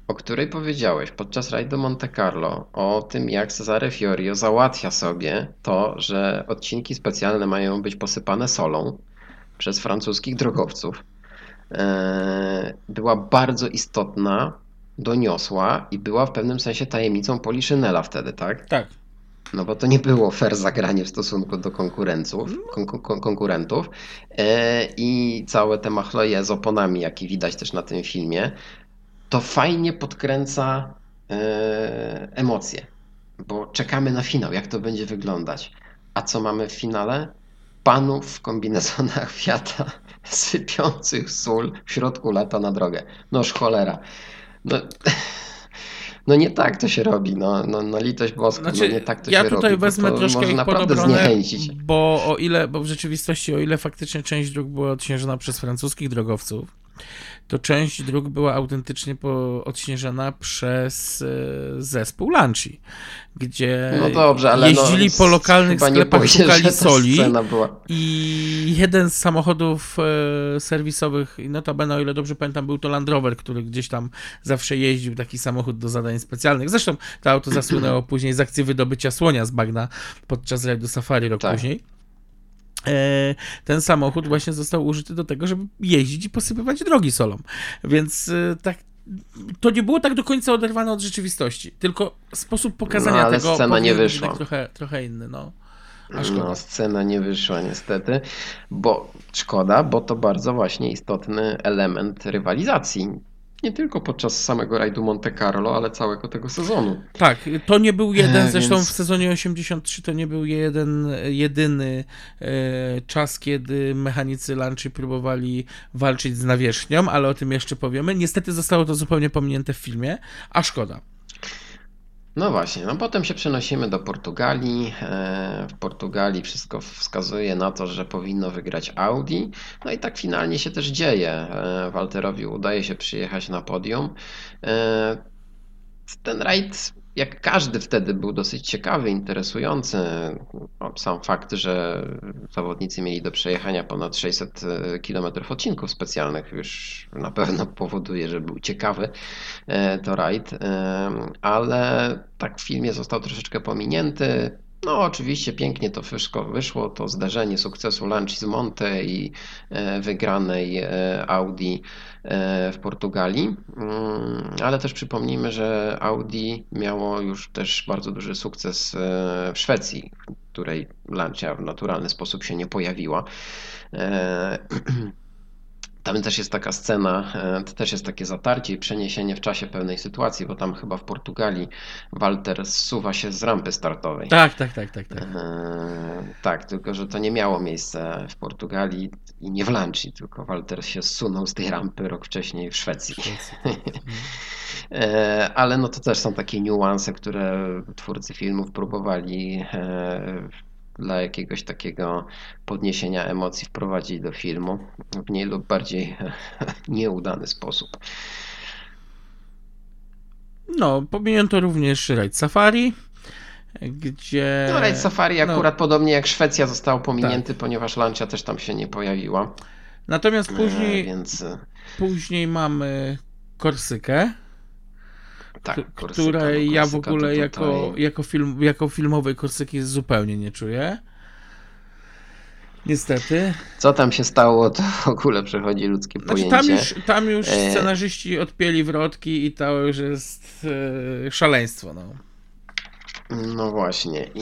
o której powiedziałeś podczas rajdu Monte Carlo, o tym jak Cesare Fiorio załatwia sobie to, że odcinki specjalne mają być posypane solą przez francuskich drogowców, eee, była bardzo istotna, doniosła i była w pewnym sensie tajemnicą Poliszynela wtedy, tak? Tak. No bo to nie było fair zagranie w stosunku do konkurenców, kon, kon, konkurentów e, i całe te machloje z oponami, jakie widać też na tym filmie, to fajnie podkręca e, emocje, bo czekamy na finał, jak to będzie wyglądać. A co mamy w finale? Panów w kombinezonach Fiata sypiących sól w środku lata na drogę. Noż cholera. No, no nie tak to się robi, no, no, no litość boską, Znaczy, no nie tak to ja się tutaj robi. bo wezmę to troszkę ich pod naprawdę zniechęcić. bo o ile, bo w rzeczywistości o ile faktycznie część dróg była odśnieżona przez francuskich drogowców, to część dróg była autentycznie po, odśnieżona przez e, zespół Lanci, gdzie No dobrze, ale jeździli no, po lokalnych sklepach, boję szukali soli i jeden z samochodów e, serwisowych, notabene o ile dobrze pamiętam, był to Land Rover, który gdzieś tam zawsze jeździł, taki samochód do zadań specjalnych. Zresztą to auto zasłynęło później z akcji wydobycia słonia z bagna podczas rajdu Safari rok Tak. później. E, ten samochód właśnie został użyty do tego, żeby jeździć i posypywać drogi solą. Więc e, tak to nie było tak do końca oderwane od rzeczywistości, tylko sposób pokazania No, ale tego scena nie wyszła. trochę, trochę inny, no. A szkoda. No, scena nie wyszła niestety, bo szkoda, bo to bardzo właśnie istotny element rywalizacji. Nie tylko podczas samego rajdu Monte Carlo, ale całego tego sezonu. Tak, to nie był jeden, E, zresztą więc- w sezonie 83 to nie był jeden, jedyny e, czas, kiedy mechanicy Lanchy próbowali walczyć z nawierzchnią, ale o tym jeszcze powiemy. Niestety zostało to zupełnie pominięte w filmie, a szkoda. No właśnie, no potem się przenosimy do Portugalii. E, W Portugalii wszystko wskazuje na to, że powinno wygrać Audi. No i tak finalnie się też dzieje. E, Walterowi udaje się przyjechać na podium. E, Ten rajd, jak każdy wtedy, był dosyć ciekawy, interesujący. No, Sam fakt, że zawodnicy mieli do przejechania ponad 600 km odcinków specjalnych już na pewno powoduje, że był ciekawy e, to rajd, e, ale tak w filmie został troszeczkę pominięty. No, oczywiście pięknie to wszystko wyszło, to zdarzenie sukcesu Lancia z Monte i e, wygranej e, Audi e, w Portugalii. Mm, Ale też przypomnijmy, że Audi miało już też bardzo duży sukces w Szwecji, w której Lancia w naturalny sposób się nie pojawiła. E, Tam też jest taka scena, e, to też jest takie zatarcie i przeniesienie w czasie pewnej sytuacji, bo tam chyba w Portugalii Walter zsuwa się z rampy startowej. Tak, tak, tak, tak. tak. Eee, Tak, tylko że to nie miało miejsca w Portugalii i nie w Lancii, tylko Walter się zsunął z tej rampy rok wcześniej w Szwecji. Eee, Ale no to też są takie niuanse, które twórcy filmów próbowali eee, dla jakiegoś takiego podniesienia emocji wprowadzić do filmu w mniej lub bardziej nieudany sposób. No, pominięto również rajd Safari, gdzie... No, Raid Safari no. akurat podobnie jak Szwecja został pominięty, ponieważ Lancia też tam się nie pojawiła. Natomiast później, Eee, Więc e, później mamy Korsykę, tak, K- Korsyka, której no, ja w ogóle to jako, tutaj- jako, film, jako filmowej Korsyki zupełnie nie czuję. Niestety. Co tam się stało, to w ogóle przechodzi ludzkie Znaczy, pojęcie. tam już, tam już E. scenarzyści odpięli wrotki i to już jest e, szaleństwo. No. No właśnie. I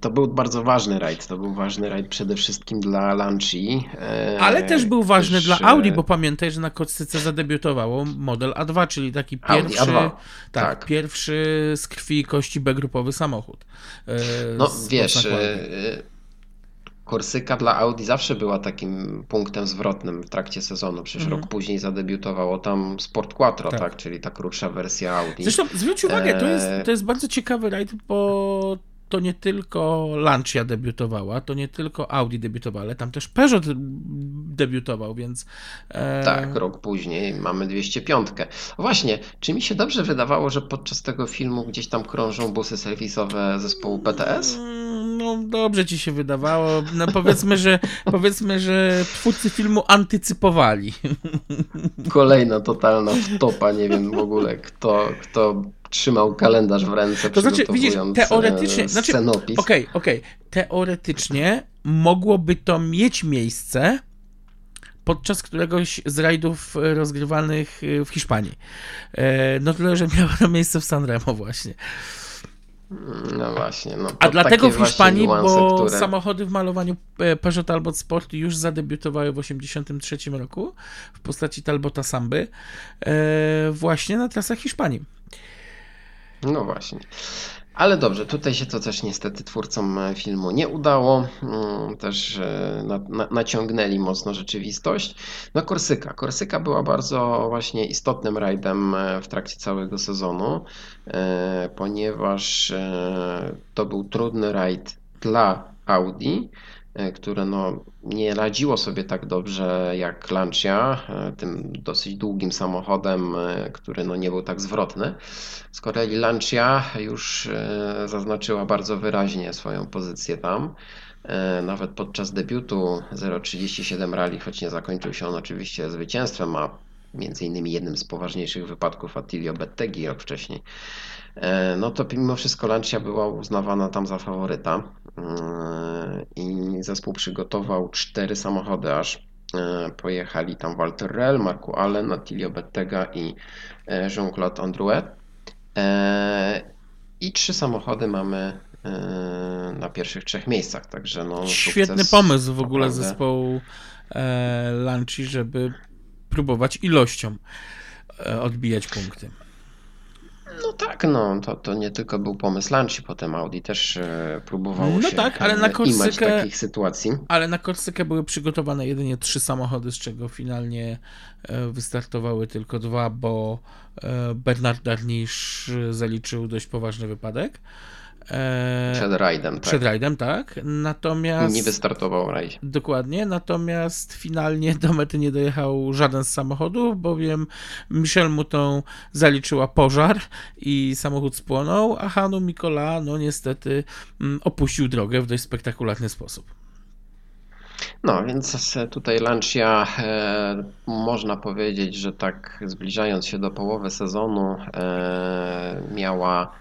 to był bardzo ważny rajd. To był ważny rajd przede wszystkim dla Lanci. e, Ale też był ważny gdyż, dla Audi, e, bo pamiętaj, że na Korsyce zadebiutowało model A2, czyli taki Audi pierwszy, A2, tak, tak. pierwszy z krwi i kości B-grupowy samochód. e, No wiesz, Korsyka dla Audi zawsze była takim punktem zwrotnym w trakcie sezonu. Przecież Mhm. rok później zadebiutowało tam Sport Quattro, Tak. tak. czyli ta krótsza wersja Audi. Zresztą zwróć uwagę, to jest, Eee. to jest bardzo ciekawy rajd, bo to nie tylko Lancia debiutowała, to nie tylko Audi debiutowała, ale tam też Peugeot debiutował, więc... e, Tak, rok później mamy 205. Właśnie, czy mi się dobrze wydawało, że podczas tego filmu gdzieś tam krążą busy serwisowe zespołu PTS? Mm, No dobrze ci się wydawało. No powiedzmy, że powiedzmy, że twórcy filmu antycypowali. Kolejna totalna wtopa, nie wiem w ogóle kto, kto trzymał kalendarz w ręce, To znaczy, widzisz, przygotowując teoretycznie- e, znaczy. Okej, okej. Teoretycznie mogłoby to mieć miejsce podczas któregoś z rajdów e, rozgrywanych e, w Hiszpanii. E, No tyle, że miało to miejsce w Sanremo właśnie. No właśnie. No, A dlatego w Hiszpanii, niuanse, bo które... samochody w malowaniu e, Peugeot Talbot Sport już zadebiutowały w 1983 roku w postaci Talbota Samby e, właśnie na trasach Hiszpanii. No właśnie. Ale dobrze, tutaj się to też niestety twórcom e, filmu nie udało. Mm, Też e, na, na, naciągnęli mocno rzeczywistość. No Korsyka. Korsyka była bardzo właśnie istotnym rajdem e, w trakcie całego sezonu, ponieważ to był trudny rajd dla Audi, które no, nie radziło sobie tak dobrze jak Lancia, e, tym dosyć długim samochodem, e, który no, nie był tak zwrotny. Z kolei Lancia już e, zaznaczyła bardzo wyraźnie swoją pozycję tam. E, Nawet podczas debiutu 037 Rally, choć nie zakończył się on oczywiście zwycięstwem, a między innymi jednym z poważniejszych wypadków Attilio Bettegi rok wcześniej, e, no to mimo wszystko Lancia była uznawana tam za faworyta E, i zespół przygotował cztery samochody aż. E, Pojechali tam Walter Rell, Marku Allen, Attilio Bettega i e, Jean-Claude Androuet. E, I trzy samochody mamy e, na pierwszych trzech miejscach, także no Świetny pomysł w ogóle naprawdę. zespołu e, Lanci, żeby próbować ilością. e, odbijać punkty. No tak, no to, to nie tylko był pomysł Lanci, potem Audi też e, próbowało No się tak, ale na e, imać Korsykę- takich sytuacji. Ale na Korsykę były przygotowane jedynie trzy samochody, z czego finalnie e, wystartowały tylko dwa, bo e, Bernard Darnisz zaliczył dość poważny wypadek. E, Przed rajdem, tak. przed rajdem, tak. Natomiast. nie wystartował w rajdzie. Dokładnie, natomiast finalnie do mety nie dojechał żaden z samochodów, bowiem Michel Mouton zaliczyła pożar i samochód spłonął, a Hanu Mikola, no niestety, mm, opuścił drogę w dość spektakularny sposób. No, więc tutaj Lancia e, można powiedzieć, że tak zbliżając się do połowy sezonu e, miała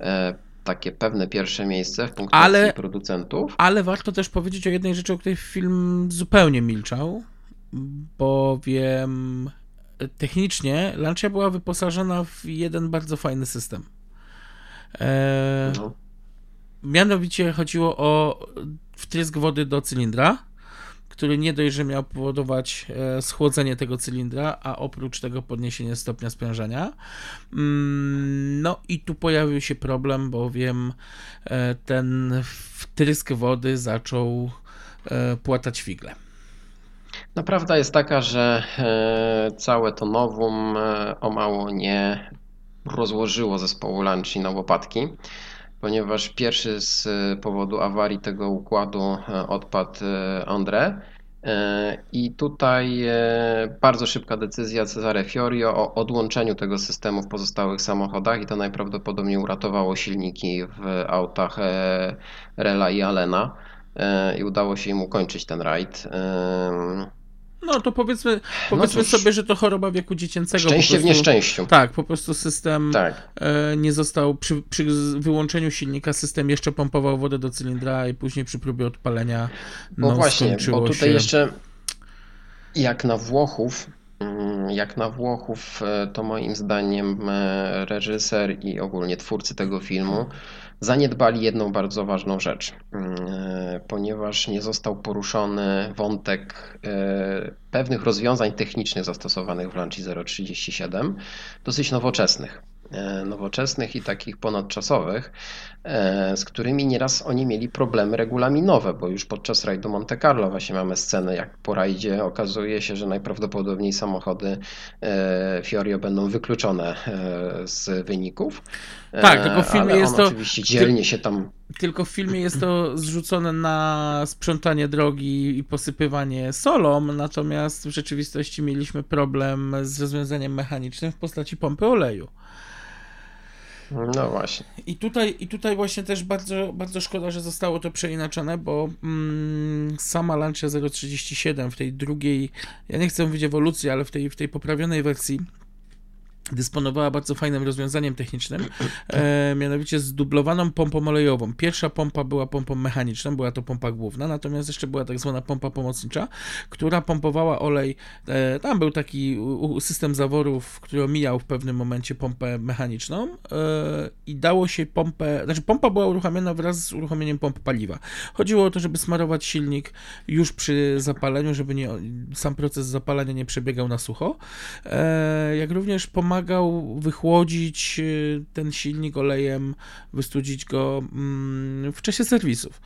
e, takie pewne pierwsze miejsce w punktacji Ale- producentów. Ale warto też powiedzieć o jednej rzeczy, o której film zupełnie milczał, bowiem technicznie Lancia była wyposażona w jeden bardzo fajny system. E, No. Mianowicie chodziło o wtrysk wody do cylindra, który nie dość, że miał powodować e, schłodzenie tego cylindra, a oprócz tego podniesienie stopnia sprężenia. Mm, No i tu pojawił się problem, bowiem e, ten wtrysk wody zaczął e, płatać figle. No, prawda jest taka, że całe to nowum o mało nie rozłożyło zespołu Lanci na łopatki, ponieważ pierwszy z powodu awarii tego układu odpadł André. E, I tutaj e, bardzo szybka decyzja Cesare Fiorio o odłączeniu tego systemu w pozostałych samochodach i to najprawdopodobniej uratowało silniki w autach e, Rela i Alena i udało się im ukończyć ten rajd. No to powiedzmy, powiedzmy cóż. sobie, że to choroba wieku dziecięcego. Szczęście w prostu- nieszczęściu. Tak, po prostu system Tak. e, nie został, przy, przy wyłączeniu silnika system jeszcze pompował wodę do cylindra i później przy próbie odpalenia No, no, właśnie, bo tutaj się... jeszcze jak na Włochów, mm, jak na Włochów, e, to moim zdaniem e, reżyser i ogólnie twórcy tego filmu zaniedbali jedną bardzo ważną rzecz, mm, e, ponieważ nie został poruszony wątek e, pewnych rozwiązań technicznych zastosowanych w Lanci 037, dosyć nowoczesnych. E, Nowoczesnych i takich ponadczasowych, e, z którymi nieraz oni mieli problemy regulaminowe, bo już podczas rajdu Monte Carlo właśnie mamy scenę, jak po rajdzie okazuje się, że najprawdopodobniej samochody e, Fiorio będą wykluczone z wyników. Tak, tylko w filmie jest to- oczywiście dzielnie się tam Tylko w filmie jest to zrzucone na sprzątanie drogi i posypywanie solą, natomiast w rzeczywistości mieliśmy problem z rozwiązaniem mechanicznym w postaci pompy oleju. No właśnie. I tutaj, I tutaj właśnie też bardzo, bardzo szkoda, że zostało to przeinaczone, bo mm, sama Lancia 037 w tej drugiej, ja nie chcę mówić ewolucji, ale w tej, w tej poprawionej wersji dysponowała bardzo fajnym rozwiązaniem technicznym, e, mianowicie zdublowaną pompą olejową. Pierwsza pompa była pompą mechaniczną, była to pompa główna, natomiast jeszcze była tak zwana pompa pomocnicza, która pompowała olej. E, tam był taki system zaworów, który omijał w pewnym momencie pompę mechaniczną e, i dało się pompę, znaczy pompa była uruchamiana wraz z uruchomieniem pomp paliwa. Chodziło o to, żeby smarować silnik już przy zapaleniu, żeby nie, sam proces zapalania nie przebiegał na sucho, e, jak również pomagał wychłodzić e, ten silnik olejem, wystudzić go mm, w czasie serwisów.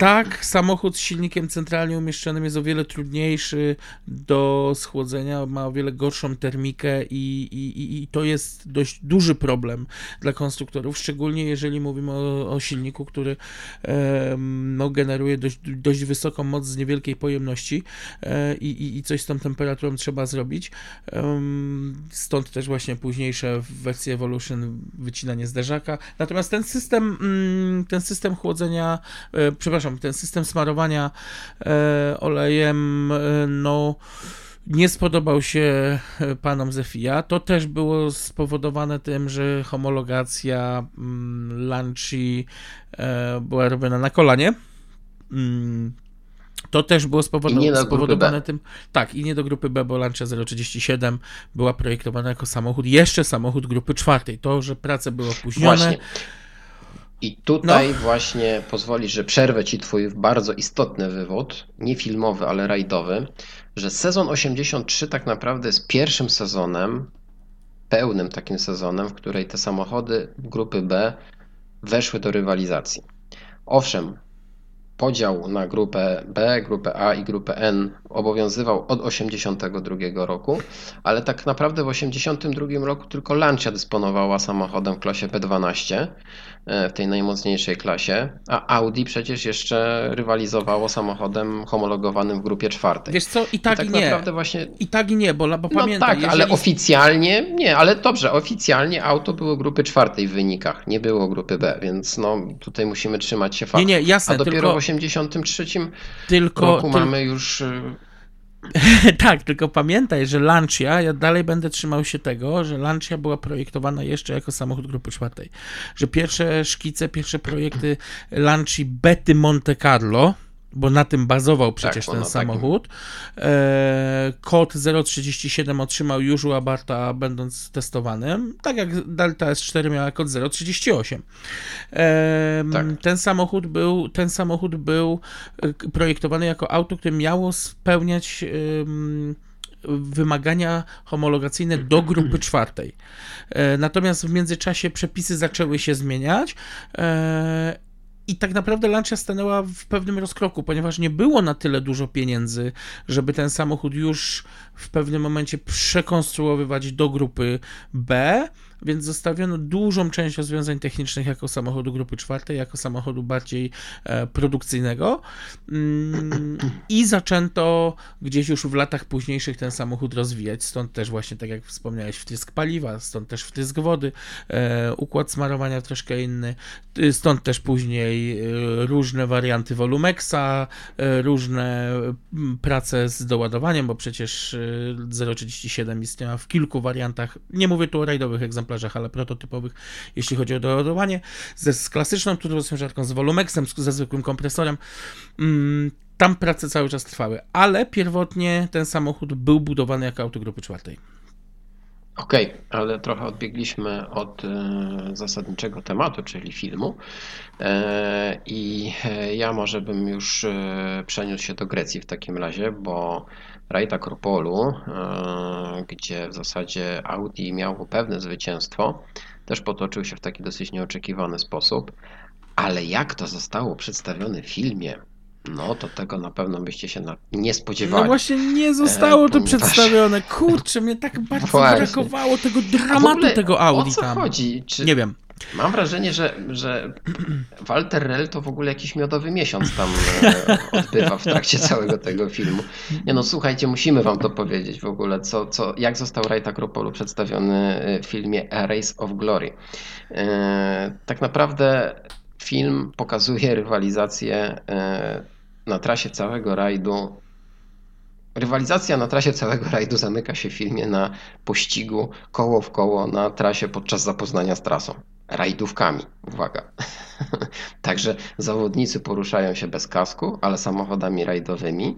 E, tak, samochód z silnikiem centralnie umieszczonym jest o wiele trudniejszy do schłodzenia, ma o wiele gorszą termikę i, i, i- to jest dość duży problem dla konstruktorów, szczególnie jeżeli mówimy o, o silniku, który em, no, generuje dość, dość wysoką moc z niewielkiej pojemności e, i, i, coś z tą temperaturą trzeba zrobić. Em, Stąd też właśnie późniejsze w wersji Evolution wycinanie zderzaka. Natomiast ten system, mm, ten system chłodzenia, e, przepraszam, ten system smarowania e, olejem, e, no nie spodobał się e, panom ze FIA. To też było spowodowane tym, że homologacja mm, Lanci była robiona na kolanie. Mm, To też było spowodowane, spowodowane tym. Tak, i nie do grupy B, bo Lancia 037 była projektowana jako samochód, jeszcze samochód grupy czwartej. To, że prace były opóźnione. Właśnie. I tutaj właśnie pozwolisz, że przerwę ci twój bardzo istotny wywód, nie filmowy, ale rajdowy, że sezon 83 tak naprawdę jest pierwszym sezonem, pełnym takim sezonem, w której te samochody grupy B weszły do rywalizacji. Owszem, podział na grupę B, grupę A i grupę N obowiązywał od 1982 roku, ale tak naprawdę w 1982 roku tylko Lancia dysponowała samochodem w klasie P12, e, w tej najmocniejszej klasie, a Audi przecież jeszcze rywalizowało samochodem homologowanym w grupie czwartej. Wiesz co, i I tak, tak i nie. naprawdę właśnie I tak i nie, bo, bo no pamiętaj, tak, ale jeżeli... oficjalnie nie, ale dobrze, oficjalnie auto było grupy czwartej w wynikach, nie było grupy B, więc no tutaj musimy trzymać się Nie, faktu. nie, jasne, A dopiero tylko, w 83 tylko, roku tylko mamy już y, tak, tylko pamiętaj, że Lancia, ja dalej będę trzymał się tego, że Lancia była projektowana jeszcze jako samochód grupy czwartej. Że pierwsze szkice, pierwsze projekty Lanci Betty Monte Carlo, bo na tym bazował przecież Tak, ten takim- samochód. E, kod 037 otrzymał już u Abarta będąc testowanym, tak jak Delta S4 miała kod 038. E, Tak. Ten samochód był, ten samochód był e, projektowany jako auto, które miało spełniać wymagania homologacyjne do grupy czwartej. E, Natomiast w międzyczasie przepisy zaczęły się zmieniać. I tak naprawdę Lancia stanęła w pewnym rozkroku, ponieważ nie było na tyle dużo pieniędzy, żeby ten samochód już w pewnym momencie przekonstruowywać do grupy B, więc zostawiono dużą część rozwiązań technicznych jako samochodu grupy czwartej, jako samochodu bardziej e, produkcyjnego. Mm, I zaczęto gdzieś już w latach późniejszych ten samochód rozwijać. Stąd też właśnie, tak jak wspomniałeś, wtrysk paliwa, stąd też wtrysk wody, e, układ smarowania troszkę inny, stąd też później y, różne warianty Volumexa, y, różne prace z doładowaniem, bo przecież y, 037 istniała w kilku wariantach. Nie mówię tu o rajdowych egzemplarzach, ale prototypowych, jeśli chodzi o doładowanie, ze, z klasyczną turbosąsiadką, z Volumexem, z- ze zwykłym kompresorem. Mm, Tam prace cały czas trwały, ale pierwotnie ten samochód był budowany jako auto grupy czwartej. Okej, ale trochę odbiegliśmy od e, zasadniczego tematu, czyli filmu. E, I e, ja może bym już przeniósł się do Grecji w takim razie, bo rajd Akropolu, gdzie w zasadzie Audi miało pewne zwycięstwo, też potoczył się w taki dosyć nieoczekiwany sposób. Ale jak to zostało przedstawione w filmie, no to tego na pewno byście się na- nie spodziewali. No właśnie nie zostało to ponieważ- przedstawione. Kurczę, mnie tak bardzo Właśnie. brakowało tego dramatu tego Audi O co tam. chodzi? Czy... Nie wiem. Mam wrażenie, że, że Walter Rell to w ogóle jakiś miodowy miesiąc tam e, odbywa w trakcie całego tego filmu. Nie no, słuchajcie, musimy wam to powiedzieć w ogóle, co, co, jak został rajd Akropolu przedstawiony w filmie A Race of Glory. E, Tak naprawdę film pokazuje rywalizację e, na trasie całego rajdu Rywalizacja na trasie całego rajdu zamyka się w filmie na pościgu koło w koło na trasie podczas zapoznania z trasą. Rajdówkami, uwaga. Także zawodnicy poruszają się bez kasku, ale samochodami rajdowymi.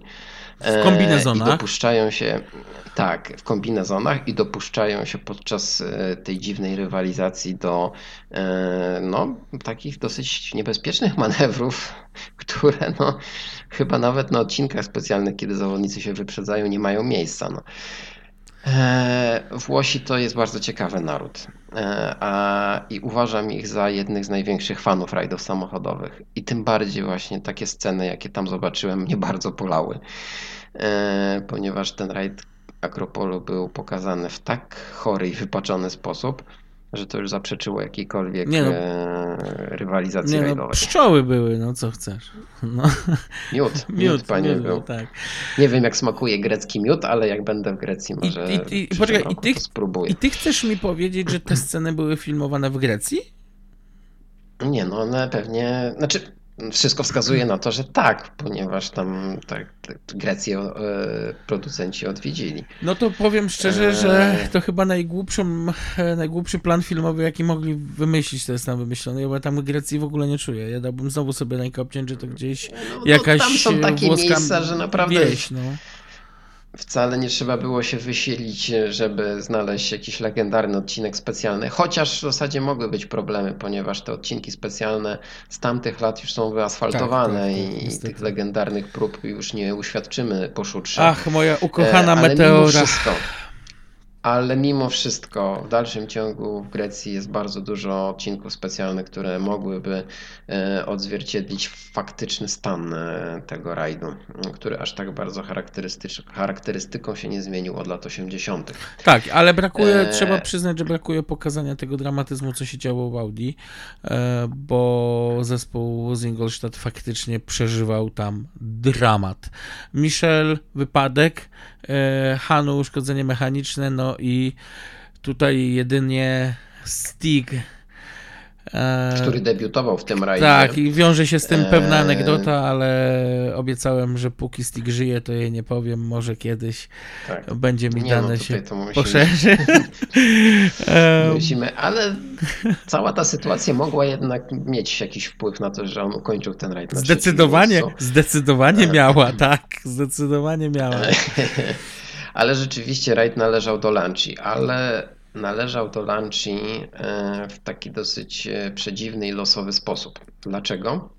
W kombinezonach. E, I dopuszczają się, tak, w kombinezonach i dopuszczają się podczas e, tej dziwnej rywalizacji do e, no, takich dosyć niebezpiecznych manewrów, które no, chyba nawet na odcinkach specjalnych, kiedy zawodnicy się wyprzedzają, nie mają miejsca. No. E, Włosi to jest bardzo ciekawy naród e, a, i uważam ich za jednych z największych fanów rajdów samochodowych. I tym bardziej właśnie takie sceny, jakie tam zobaczyłem, mnie bardzo polały, e, ponieważ ten rajd Akropolu był pokazany w tak chory i wypaczony sposób, że to już zaprzeczyło jakiejkolwiek Nie no. e, rywalizacji Nie no, rajdowej. pszczoły były, no co chcesz. No, Miód, miód, miód, panie miód był. tak. Nie wiem, jak smakuje grecki miód, ale jak będę w Grecji, I- może i- i- przyszłym poczekaj, i ty- spróbuję. I ty chcesz mi powiedzieć, że te sceny były filmowane w Grecji? Nie, no one pewnie, znaczy wszystko wskazuje na to, że tak, ponieważ tam tak, tak Grecję e, producenci odwiedzili. No to powiem szczerze, że to chyba najgłupszą, e, najgłupszy plan filmowy, jaki mogli wymyślić, to jest tam wymyślony. Ja tam Grecji w ogóle nie czuję. Ja dałbym znowu sobie obciąć, że to gdzieś No, jakaś tam są takie włoska miejsca, że naprawdę wieś, no. Wcale nie trzeba było się wysilić, żeby znaleźć jakiś legendarny odcinek specjalny, chociaż w zasadzie mogły być problemy, ponieważ te odcinki specjalne z tamtych lat już są wyasfaltowane Tak, tak, tak, i niestety. tych legendarnych prób już nie uświadczymy po szutrze. Ach, moja ukochana E, ale Mimo meteora. wszystko, ale mimo wszystko w dalszym ciągu w Grecji jest bardzo dużo odcinków specjalnych, które mogłyby e, odzwierciedlić faktyczny stan e, tego rajdu, który aż tak bardzo charakterystyką się nie zmienił od lat 80. Tak, ale brakuje, Eee. trzeba przyznać, że brakuje pokazania tego dramatyzmu, co się działo w Audi, e, bo zespół z Ingolstadt faktycznie przeżywał tam dramat. Michel wypadek, e, Hanu uszkodzenie mechaniczne, no i tutaj jedynie Stig. E, który debiutował w tym rajdzie. tak, i wiąże się z tym pewna Eee. anegdota, ale obiecałem, że póki Stig żyje, to jej nie powiem, może kiedyś Tak. będzie mi Nie, no dane tutaj się to musimy- poszerzy. Musimy, ale cała ta sytuacja mogła jednak mieć jakiś wpływ na to, że on ukończył ten rajd Zdecydowanie, zdecydowanie miała, tak, zdecydowanie miała. Ale rzeczywiście rajd należał do Lanci, ale należał do Lanci e, w taki dosyć e, przedziwny i losowy sposób. Dlaczego?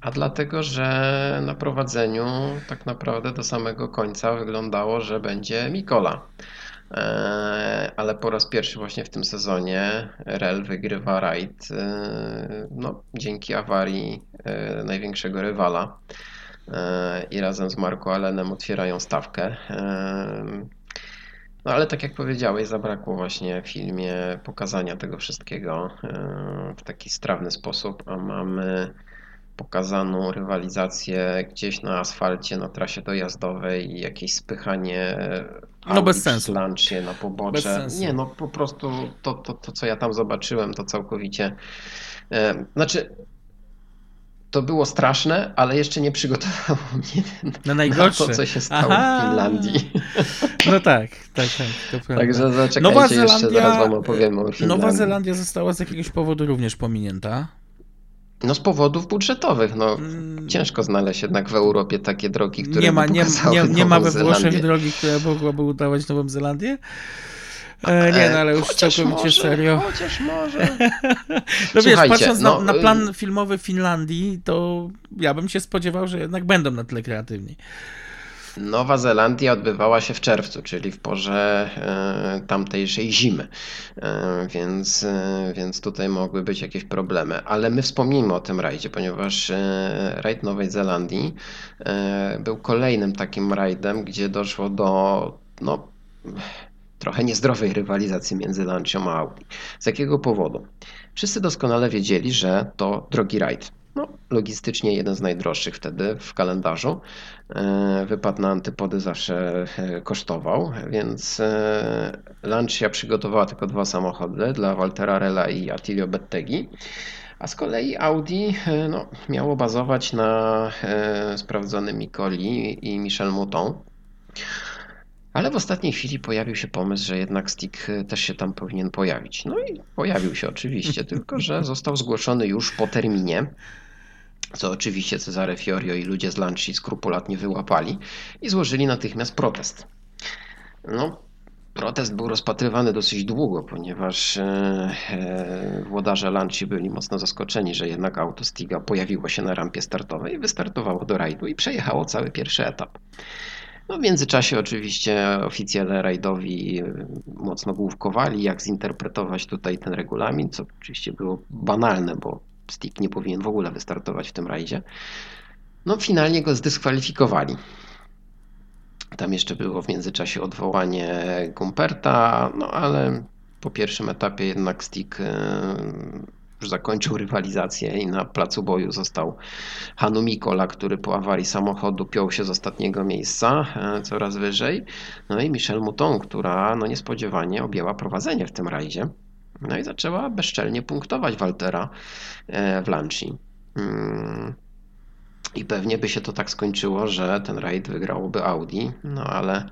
A dlatego, że na prowadzeniu tak naprawdę do samego końca wyglądało, że będzie Mikola. E, Ale po raz pierwszy właśnie w tym sezonie Rel wygrywa rajd no, dzięki awarii największego rywala i razem z Marco Allenem otwierają stawkę. No ale tak jak powiedziałeś, zabrakło właśnie w filmie pokazania tego wszystkiego e, w taki strawny sposób, a mamy pokazaną rywalizację gdzieś na asfalcie, na trasie dojazdowej i jakieś spychanie No bez sensu. Lancia na pobocze. Nie, no po prostu to, to, to, co ja tam zobaczyłem, to całkowicie. E, znaczy, to było straszne, ale jeszcze nie przygotowało mnie Na na najgorsze. to, co się stało Aha. w Finlandii. No tak, tak, tak, to prawda. Także zaczekajcie, Nowa jeszcze zaraz wam opowiemy o Finlandii. Nowa Zelandia została z jakiegoś powodu również pominięta. No z powodów budżetowych, no. Mm, Ciężko znaleźć jednak w Europie takie drogi, które Nie ma, by nie, pokazały nie, nie ma we Włoszech drogi, która mogłaby udawać Nową Zelandię? E, nie, no ale już Chociaż całkowicie może, serio. Chociaż może. No wiesz, patrząc no, na, na y- plan filmowy Finlandii, to ja bym się spodziewał, że jednak będą na tyle kreatywni. Nowa Zelandia odbywała się w czerwcu, czyli w porze e, tamtejszej zimy, e, więc, e, więc tutaj mogły być jakieś problemy. Ale my wspomnimy o tym rajdzie, ponieważ e, rajd Nowej Zelandii e, był kolejnym takim rajdem, gdzie doszło do no, trochę niezdrowej rywalizacji między Lancią a Audi. Z jakiego powodu? Wszyscy doskonale wiedzieli, że to drogi rajd. No, logistycznie jeden z najdroższych wtedy w kalendarzu. E, Wypad na antypody zawsze e, kosztował, więc e, Lancia przygotowała tylko dwa samochody dla Waltera Rella i Attilio Bettegi. A z kolei Audi no, miało bazować na sprawdzonym Micoli i Michel Mouton. Ale w ostatniej chwili pojawił się pomysł, że jednak Stick e, też się tam powinien pojawić. No i pojawił się oczywiście, tylko że został zgłoszony już po terminie, co oczywiście Cezare Fiorio i ludzie z Lanci skrupulatnie wyłapali i złożyli natychmiast protest. No, protest był rozpatrywany dosyć długo, ponieważ e, e, włodarze Lanci byli mocno zaskoczeni, że jednak auto Stiga pojawiło się na rampie startowej, wystartowało do rajdu i przejechało cały pierwszy etap. No w międzyczasie oczywiście oficjele rajdowi y, mocno główkowali, jak zinterpretować tutaj ten regulamin, co oczywiście było banalne, bo Stick nie powinien w ogóle wystartować w tym rajdzie. No finalnie go zdyskwalifikowali. Tam jeszcze było w międzyczasie odwołanie Gumperta, no ale po pierwszym etapie jednak Stick y, już zakończył rywalizację i na placu boju został Hanu Mikola, który po awarii samochodu piął się z ostatniego miejsca e, coraz wyżej. No i Michelle Mouton, która no niespodziewanie objęła prowadzenie w tym rajdzie. No i zaczęła bezczelnie punktować Waltera e, w Lanci. Mm. I pewnie by się to tak skończyło, że ten rajd wygrałoby Audi, no ale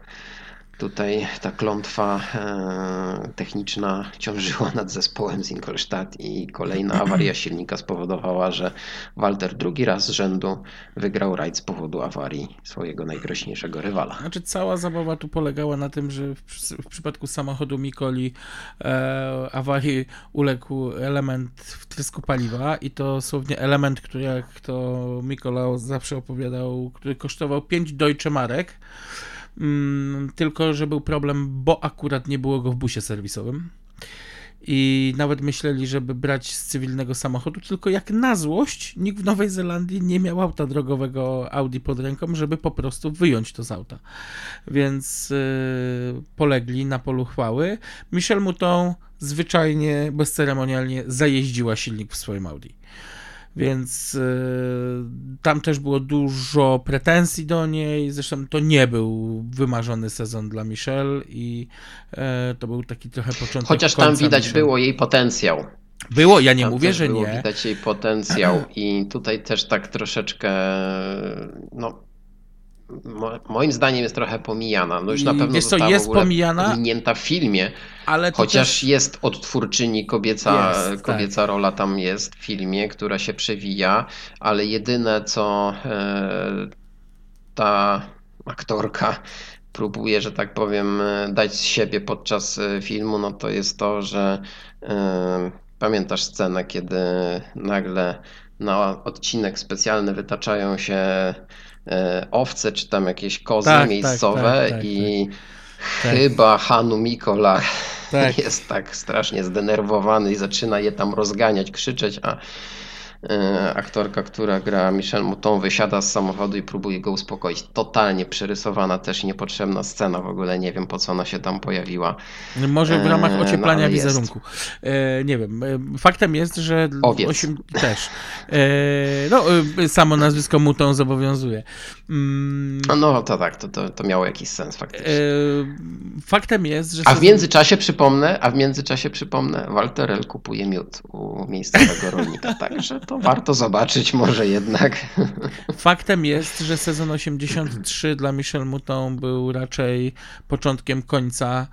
tutaj ta klątwa e, techniczna ciążyła nad zespołem z Ingolstadt i kolejna awaria silnika spowodowała, że Walter drugi raz z rzędu wygrał rajd z powodu awarii swojego najgroźniejszego rywala. Znaczy cała zabawa tu polegała na tym, że w, w przypadku samochodu Mikoli e, awarii uległ element wtrysku paliwa i to słownie element, który jak to Mikola zawsze opowiadał, który kosztował 5 Deutsche Marek. Mm, tylko, że był problem, bo akurat nie było go w busie serwisowym. I nawet myśleli, żeby brać z cywilnego samochodu, tylko jak na złość nikt w Nowej Zelandii nie miał auta drogowego Audi pod ręką, żeby po prostu wyjąć to z auta. Więc yy, polegli na polu chwały. Michel Mouton zwyczajnie, bezceremonialnie zajeździła silnik w swoim Audi. Więc yy, tam też było dużo pretensji do niej. Zresztą to nie był wymarzony sezon dla Michelle i e, to był taki trochę początek. Chociaż tam widać Michelle. było jej potencjał. Było, ja nie Tam mówię, że było nie. Widać jej potencjał i tutaj też tak troszeczkę, no moim zdaniem jest trochę pomijana. No już na I pewno została jest w ogóle pomijana, pominięta w filmie, Ale to chociaż też, jest odtwórczyni kobieca, Jest, tak. kobieca rola tam jest w filmie, która się przewija, ale jedyne co e, ta aktorka próbuje, że tak powiem, e, dać z siebie podczas e, filmu, no to jest to, że pamiętasz scenę, kiedy nagle na odcinek specjalny wytaczają się owce, czy tam jakieś kozy Tak, tak, miejscowe tak, tak, i Tak. chyba Hanu Mikola jest tak strasznie zdenerwowany i zaczyna je tam rozganiać, krzyczeć, a e, aktorka, która gra Michelle Mouton wysiada z samochodu i próbuje go uspokoić. Totalnie przerysowana, też niepotrzebna scena, w ogóle nie wiem po co ona się tam pojawiła. Może w ramach no, ocieplania jest. wizerunku. E, nie wiem. E, faktem jest, że Owiec. osiem, też. E, no, e, samo nazwisko mu to zobowiązuje. Mm, No, no to tak, to, to, to miało jakiś sens e, faktycznie. faktem jest, że. A w międzyczasie przypomnę, a w międzyczasie przypomnę, Walterel kupuje miód u miejscowego rolnika, także to warto zobaczyć może jednak. Faktem jest, że sezon 83 dla Michel Mouton był raczej początkiem końca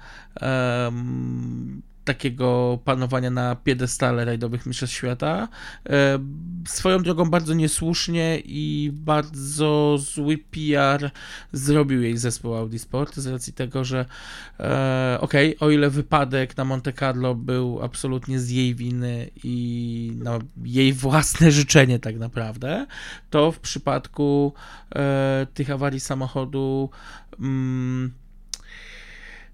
takiego panowania na piedestale rajdowych mistrzostw świata. Em, swoją drogą bardzo niesłusznie i bardzo zły PR zrobił jej zespół Audi Sport z racji tego, że e, okej, o ile wypadek na Monte Carlo był absolutnie z jej winy i na jej własne życzenie tak naprawdę, to w przypadku e, tych awarii samochodu mm,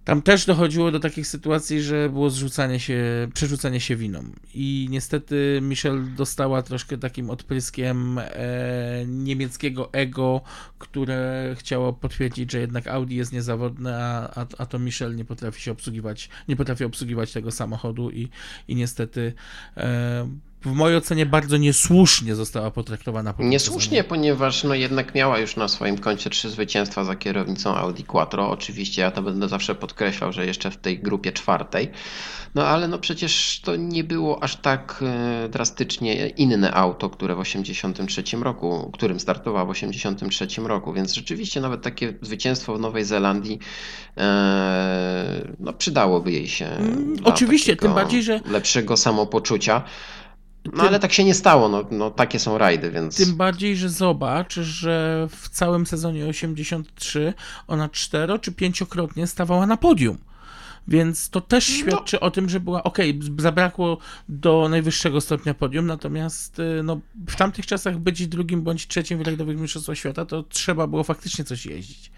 tam też dochodziło do takich sytuacji, że było zrzucanie się, przerzucanie się winą. I niestety Michelle dostała troszkę takim odpryskiem e, niemieckiego ego, które chciało potwierdzić, że jednak Audi jest niezawodne, a, a, a to Michelle nie potrafi się obsługiwać, nie potrafi obsługiwać tego samochodu i, i niestety e, w mojej ocenie bardzo niesłusznie została potraktowana po Niesłusznie, ponieważ no jednak miała już na swoim koncie trzy zwycięstwa za kierownicą Audi Quattro. Oczywiście ja to będę zawsze podkreślał, że jeszcze w tej grupie czwartej. No ale no przecież to nie było aż tak e, drastycznie inne auto, które w 83 roku, którym startowała w 83 roku, więc rzeczywiście nawet takie zwycięstwo w Nowej Zelandii e, no przydałoby jej się. Mm, oczywiście, tym bardziej, że- lepszego samopoczucia. No ale tak się nie stało, no, no takie są rajdy, więc... Tym bardziej, że zobacz, że w całym sezonie 83 ona cztero czy pięciokrotnie stawała na podium. Więc to też świadczy o tym, że była ok, zabrakło do najwyższego stopnia podium, natomiast y, no, w tamtych czasach być drugim bądź trzecim w rajdowych mistrzostwach świata, to trzeba było faktycznie coś jeździć.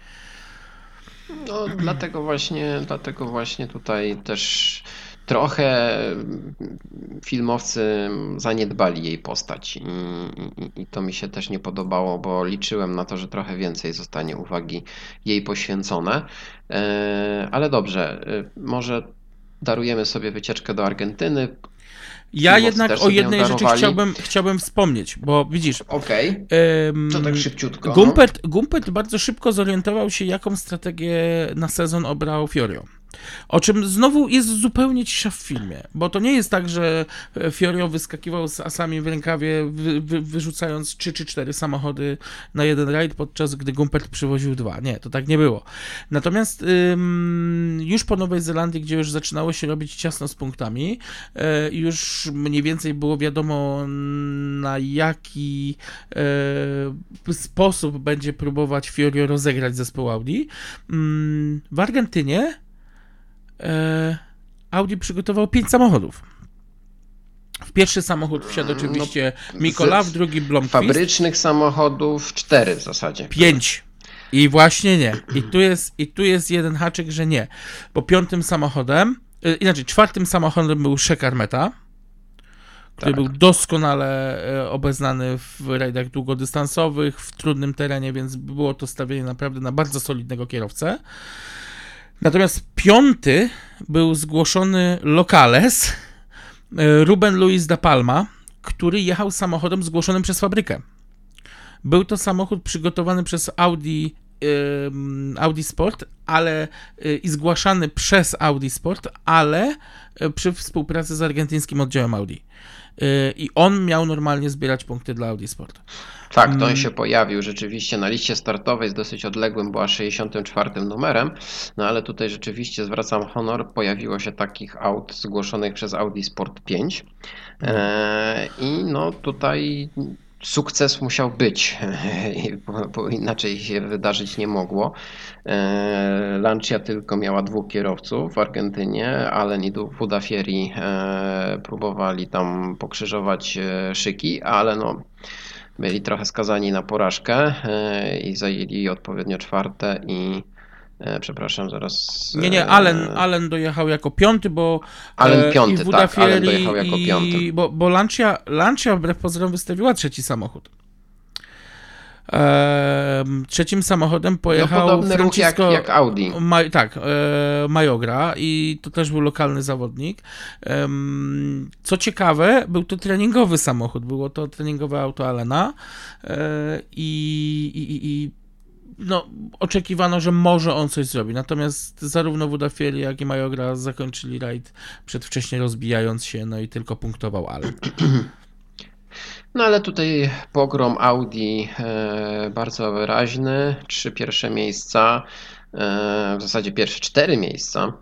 No, dlatego właśnie, dlatego właśnie tutaj też trochę filmowcy zaniedbali jej postać i, i, i to mi się też nie podobało, bo liczyłem na to, że trochę więcej zostanie uwagi jej poświęcone. E, Ale dobrze, e, może darujemy sobie wycieczkę do Argentyny. Ja Filmowcy jednak o jednej rzeczy chciałbym, chciałbym wspomnieć, bo widzisz, Okej, em, to tak szybciutko. no. Gumpert, Gumpert bardzo szybko zorientował się, jaką strategię na sezon obrał Fiorio. O czym znowu jest zupełnie cisza w filmie, bo to nie jest tak, że Fiorio wyskakiwał z asami w rękawie, wy, wy, wyrzucając 3 czy 4 samochody na jeden rajd, podczas gdy Gumpert przywoził dwa. Nie, to tak nie było. Natomiast ym, już po Nowej Zelandii, gdzie już zaczynało się robić ciasno z punktami, y, już mniej więcej było wiadomo, na jaki y, sposób będzie próbować Fiorio rozegrać zespół Audi. Ym, w Argentynie e, Audi przygotował pięć samochodów. W pierwszy samochód wsiadł oczywiście Mikola, w drugi Blomqvist. Fabrycznych samochodów cztery w zasadzie. Pięć. I właśnie nie. I tu jest, i tu jest jeden haczyk, że nie. Bo piątym samochodem, e, inaczej czwartym samochodem był Shekar Meta, który Tak. był doskonale e, obeznany w rajdach długodystansowych, w trudnym terenie, więc było to stawienie naprawdę na bardzo solidnego kierowcę. Natomiast piąty był zgłoszony Locales, e, Ruben Luis da Palma, który jechał samochodem zgłoszonym przez fabrykę. Był to samochód przygotowany przez Audi, Audi Sport, ale y, i zgłaszany przez Audi Sport, ale y, przy współpracy z argentyńskim oddziałem Audi. I on miał normalnie zbierać punkty dla Audi Sport. Tak, to on Mm. się pojawił rzeczywiście na liście startowej z dosyć odległym, była 64 numerem, no ale tutaj rzeczywiście zwracam honor, pojawiło się takich aut zgłoszonych przez Audi Sport 5 e, i no tutaj sukces musiał być, bo, inaczej się wydarzyć nie mogło. E, Lancia tylko miała dwóch kierowców w Argentynie, Allen i Budafieri e, próbowali tam pokrzyżować e, szyki, ale no byli trochę skazani na porażkę i zajęli odpowiednio czwarte i przepraszam, zaraz. Nie, nie, e, Allen, Allen dojechał jako piąty, bo. Allen e, piąty, i tak, Allen dojechał jako i, piąty. Bo, bo Lancia, Lancia wbrew pozorom wystawiła trzeci samochód. Em, trzecim samochodem No, pojechał podobny ruch jak, jak Audi. Maj, tak, e, Majogra i to też był lokalny zawodnik. Em, co ciekawe, był to treningowy samochód, było to treningowe auto Alena e, i, i, i no, oczekiwano, że może on coś zrobi. Natomiast zarówno Wudafieri, jak i Majogra zakończyli rajd przedwcześnie rozbijając się, no i tylko punktował Allen. No ale tutaj pogrom Audi e, bardzo wyraźny. Trzy pierwsze miejsca, e, w zasadzie pierwsze cztery miejsca,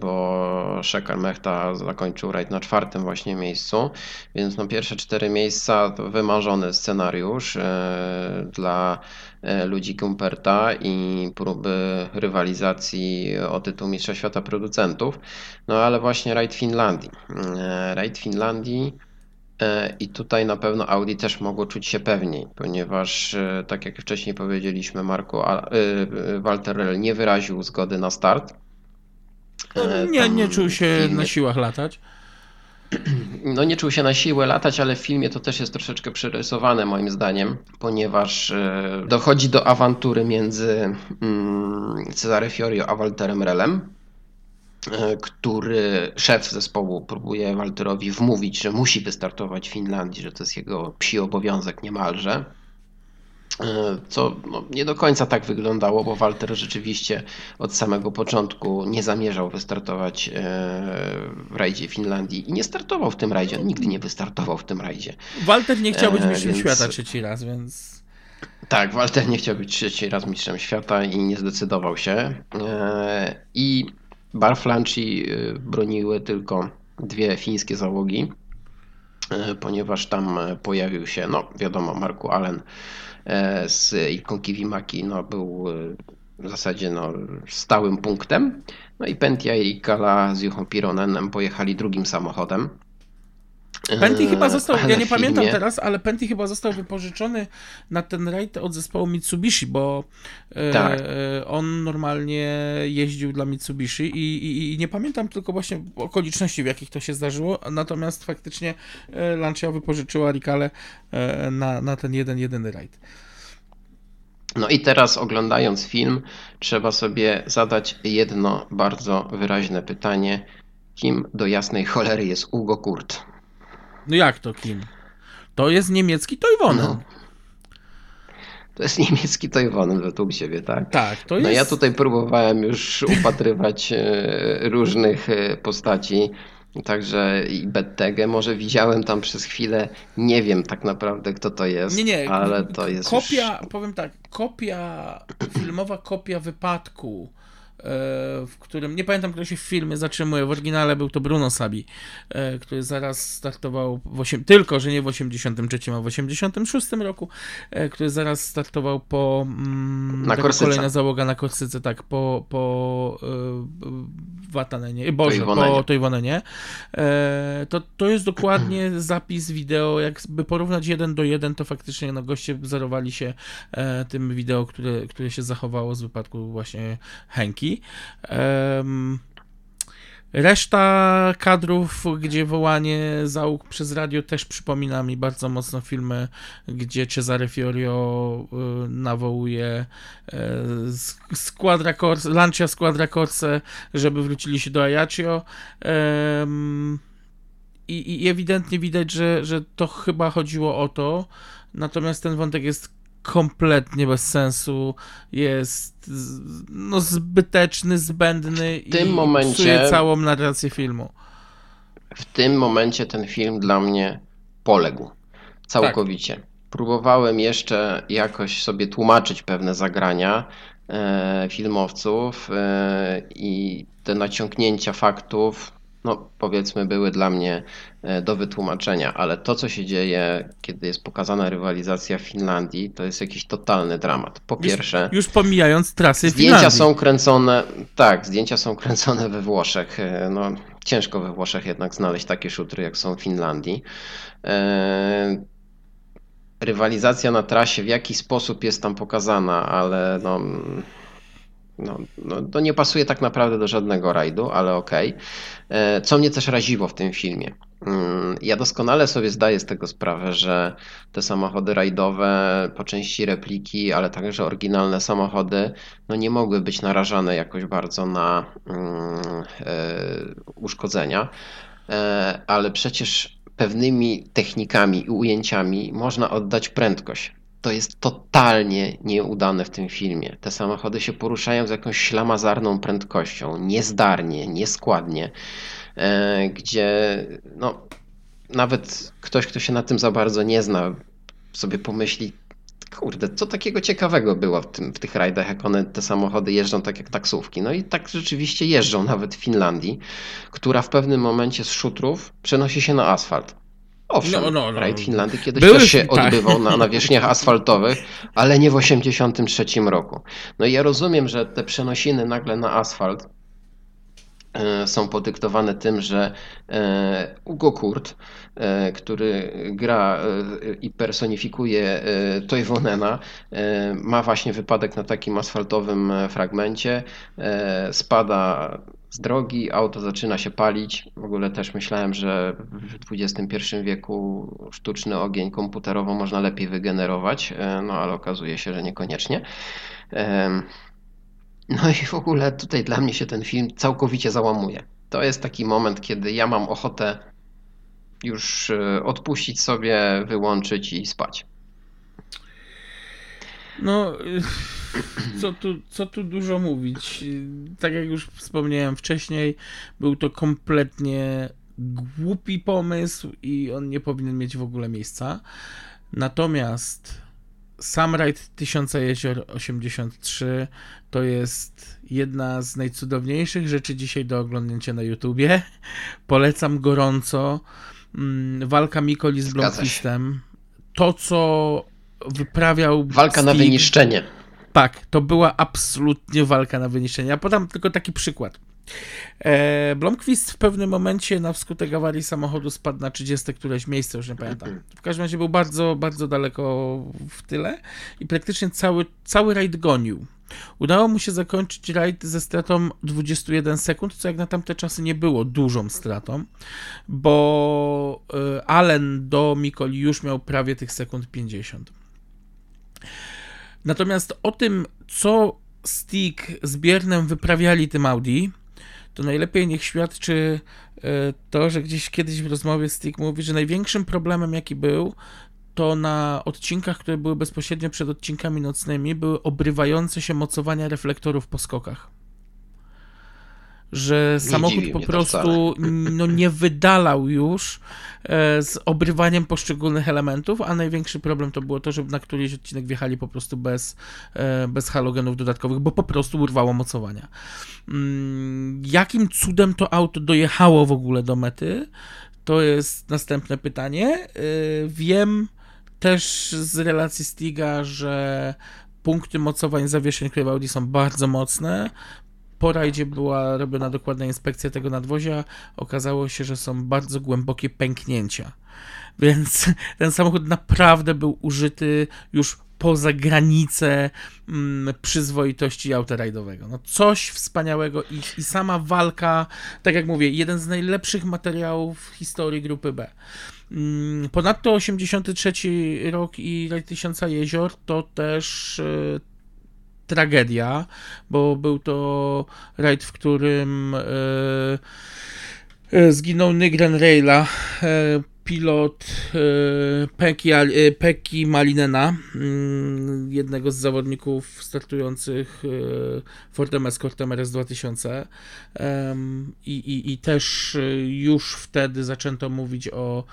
bo Szekar Mechta zakończył rajd na czwartym właśnie miejscu, więc no pierwsze cztery miejsca to wymarzony scenariusz e, dla e, ludzi Gumperta i próby rywalizacji o tytuł Mistrza Świata Producentów. No ale właśnie rajd Finlandii. E, Rajd Finlandii E, I tutaj na pewno Audi też mogło czuć się pewniej, ponieważ e, tak jak wcześniej powiedzieliśmy, Marku, Walter Rell nie wyraził zgody na start. E, Nie, nie czuł się filmie- na siłach latać. No nie czuł się na siłę latać, ale w filmie to też jest troszeczkę przerysowane moim zdaniem, ponieważ e, dochodzi do awantury między mm, Cezare Fiorio a Walterem Relem, e, który szef zespołu próbuje Walterowi wmówić, że musi wystartować w Finlandii, że to jest jego psi obowiązek niemalże. E, Co no, nie do końca tak wyglądało, bo Walter rzeczywiście od samego początku nie zamierzał wystartować e, w rajdzie Finlandii i nie startował w tym rajdzie. On nigdy nie wystartował w tym rajdzie. Walter nie chciał być E, mistrzem więc- świata trzeci raz, więc... Tak, Walter nie chciał być trzeci raz mistrzem świata i nie zdecydował się. I Barflanci broniły tylko dwie fińskie załogi, ponieważ tam pojawił się, no wiadomo, Marku Allen z Ilką Kiwimaki no, był e, w zasadzie no, stałym punktem. No i Pentia i Kala z Juchą Pironenem pojechali drugim samochodem. Penty E, chyba został, ja nie pamiętam filmie- teraz, ale Penty chyba został wypożyczony na ten rajd od zespołu Mitsubishi, bo e, Tak. e, on normalnie jeździł dla Mitsubishi i, i, i nie pamiętam tylko właśnie okoliczności, w jakich to się zdarzyło, natomiast faktycznie e, Lancia wypożyczyła Ricale na, na ten jeden, jedyny rajd. No i teraz oglądając film, trzeba sobie zadać jedno bardzo wyraźne pytanie. Kim do jasnej cholery jest Ugo Kurt? No jak to, Kim? To jest niemiecki Toivonen. No. To jest niemiecki Toivonen według ciebie, tak? Tak, to No jest... ja tutaj próbowałem już upatrywać e, różnych e, postaci, także i Bettegę może widziałem tam przez chwilę, nie wiem tak naprawdę kto to jest, Nie, nie, ale to jest kopia, już... powiem tak, kopia, filmowa kopia wypadku, w którym, nie pamiętam, kto się w filmie zatrzymuje, w oryginale był to Bruno Sabi, e, który zaraz startował, w tylko, że nie w 83, a w 86 roku, e, który zaraz startował po mm, Na Korsyce. kolejna załoga na Korsyce, tak, po, po e, Watanenie, Boże, po Toivonenie, e, to, to jest dokładnie zapis wideo, jakby porównać jeden do jeden, to faktycznie no, goście wzorowali się e, tym wideo, które, które się zachowało z wypadku właśnie Henki. Reszta kadrów, gdzie wołanie załóg przez radio też przypomina mi bardzo mocno filmy, gdzie Cesare Fiorio y, nawołuje sk- Squadra Corse, Lancia Squadra Corse, żeby wrócili się do Ajaccio. I, I ewidentnie widać, że, że to chyba chodziło o to, natomiast ten wątek jest kompletnie bez sensu, jest no, zbyteczny, zbędny tym i momencie- psuje całą narrację filmu. W tym momencie ten film dla mnie poległ całkowicie. Tak. Próbowałem jeszcze jakoś sobie tłumaczyć pewne zagrania e, filmowców e, i te naciągnięcia faktów, no powiedzmy, były dla mnie e, do wytłumaczenia, ale to, co się dzieje, kiedy jest pokazana rywalizacja w Finlandii, to jest jakiś totalny dramat. Po pierwsze, Już pomijając trasy Zdjęcia Finlandii. są kręcone, tak, zdjęcia są kręcone we Włoszech. E, No, ciężko we Włoszech jednak znaleźć takie szutry, jak są w Finlandii. E, Rywalizacja na trasie w jaki sposób jest tam pokazana, ale no, no, no, to nie pasuje tak naprawdę do żadnego rajdu, ale okej. E, Co mnie też raziło w tym filmie. Mm, Ja doskonale sobie zdaję z tego sprawę, że te samochody rajdowe, po części repliki, ale także oryginalne samochody, no nie mogły być narażane jakoś bardzo na e, uszkodzenia, E, ale przecież pewnymi technikami i ujęciami można oddać prędkość. To jest totalnie nieudane w tym filmie. Te samochody się poruszają z jakąś ślamazarną prędkością, niezdarnie, nieskładnie, e, gdzie no, nawet ktoś, kto się na tym za bardzo nie zna, sobie pomyśli, kurde, co takiego ciekawego było w, tym, w tych rajdach, jak one, te samochody jeżdżą tak jak taksówki. No i tak rzeczywiście jeżdżą nawet w Finlandii, która w pewnym momencie z szutrów przenosi się na asfalt. Owszem, No, no, no. rajd Finlandii kiedyś Były- też się tak. odbywał na nawierzchniach asfaltowych, ale nie w 1983 roku. No i ja rozumiem, że te przenosiny nagle na asfalt są podyktowane tym, że e, Ugo Kurt, e, który gra e, i personifikuje e, Toivonena, e, ma właśnie wypadek na takim asfaltowym e, fragmencie, e, spada z drogi, auto zaczyna się palić. W ogóle też myślałem, że w XXI wieku sztuczny ogień komputerowo można lepiej wygenerować, e, no ale okazuje się, że niekoniecznie. No i w ogóle tutaj dla mnie się ten film całkowicie załamuje. To jest taki moment, kiedy ja mam ochotę już e, odpuścić sobie, wyłączyć i spać. No, y, co tu, co tu dużo mówić. Y, Tak jak już wspomniałem wcześniej, był to kompletnie głupi pomysł i on nie powinien mieć w ogóle miejsca. Natomiast sam rajd Tysiąca Jezior 83 to jest jedna z najcudowniejszych rzeczy dzisiaj do oglądnięcia na YouTubie. Polecam gorąco. Mm, Walka Mikoli z. Blomqvistem. To, co wyprawiał Walka na Steve, wyniszczenie. tak, to była absolutnie walka na wyniszczenie. Ja podam tylko taki przykład. E, Blomqvist w pewnym momencie na wskutek awarii samochodu spadł na 30 któreś miejsce, już nie pamiętam. W każdym razie był bardzo, bardzo daleko w tyle i praktycznie cały, cały rajd gonił. Udało mu się zakończyć rajd ze stratą 21 sekund, co jak na tamte czasy nie było dużą stratą, bo e, Allen do Mikoli już miał prawie tych sekund 50. Natomiast o tym, co Stick z Biernem wyprawiali tym Audi, to najlepiej niech świadczy e, to, że gdzieś kiedyś w rozmowie Stick mówi, że największym problemem, jaki był, to na odcinkach, które były bezpośrednio przed odcinkami nocnymi, były obrywające się mocowania reflektorów po skokach. Że samochód dziwi po prostu no, nie wydalał już e, z obrywaniem poszczególnych elementów, a największy problem to było to, że na któryś odcinek wjechali po prostu bez, e, bez halogenów dodatkowych, bo po prostu urwało mocowania. Mm, Jakim cudem to auto dojechało w ogóle do mety? To jest następne pytanie. E, Wiem też z relacji Stiga, że punkty mocowań zawieszeń w Audi są bardzo mocne. Po rajdzie była robiona dokładna inspekcja tego nadwozia. Okazało się, że są bardzo głębokie pęknięcia. Więc ten samochód naprawdę był użyty już poza granicę mm, przyzwoitości auta rajdowego. No coś wspaniałego i, i sama walka, tak jak mówię, jeden z najlepszych materiałów w historii grupy B. Mm, Ponadto 83 rok i Rajd Tysiąca Jezior to też e, tragedia, bo był to rajd, w którym e, e, zginął Nygren Raila, e, pilot e, Peki, e, Peki Malinena, mm, jednego z zawodników startujących e, Fordem Escortem RS 2000 Em, i, i, i też już wtedy zaczęto mówić o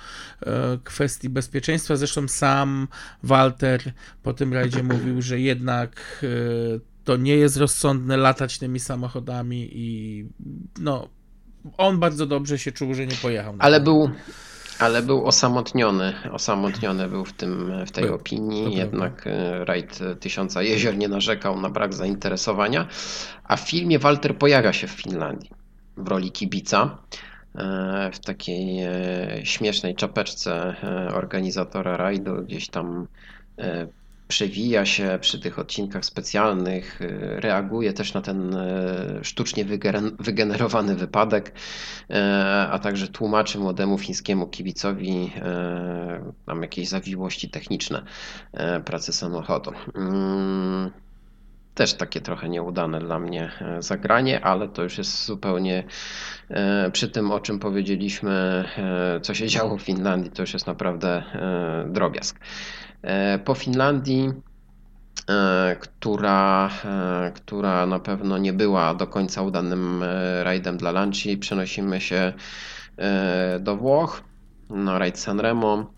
kwestii bezpieczeństwa. Zresztą sam Walter po tym rajdzie mówił, że jednak to nie jest rozsądne latać tymi samochodami i no on bardzo dobrze się czuł, że nie pojechał. Ale był, ale był osamotniony. Osamotniony był w, tym, w tej Był, opinii. Jednak e, rajd Tysiąca Jezior nie narzekał na brak zainteresowania. A w filmie Walter pojawia się w Finlandii w roli kibica. e, W takiej e, śmiesznej czapeczce e, organizatora rajdu, gdzieś tam e, przewija się przy tych odcinkach specjalnych, e, reaguje też na ten e, sztucznie wygener- wygenerowany wypadek, e, a także tłumaczy młodemu fińskiemu kibicowi tam jakieś zawiłości techniczne pracy samochodu. Mm, Też takie trochę nieudane dla mnie zagranie, ale to już jest zupełnie przy tym, o czym powiedzieliśmy, co się działo w Finlandii, to już jest naprawdę drobiazg. E, Po Finlandii, e, która, e, która na pewno nie była do końca udanym rajdem dla Lancia, przenosimy się do Włoch na rajd Sanremo,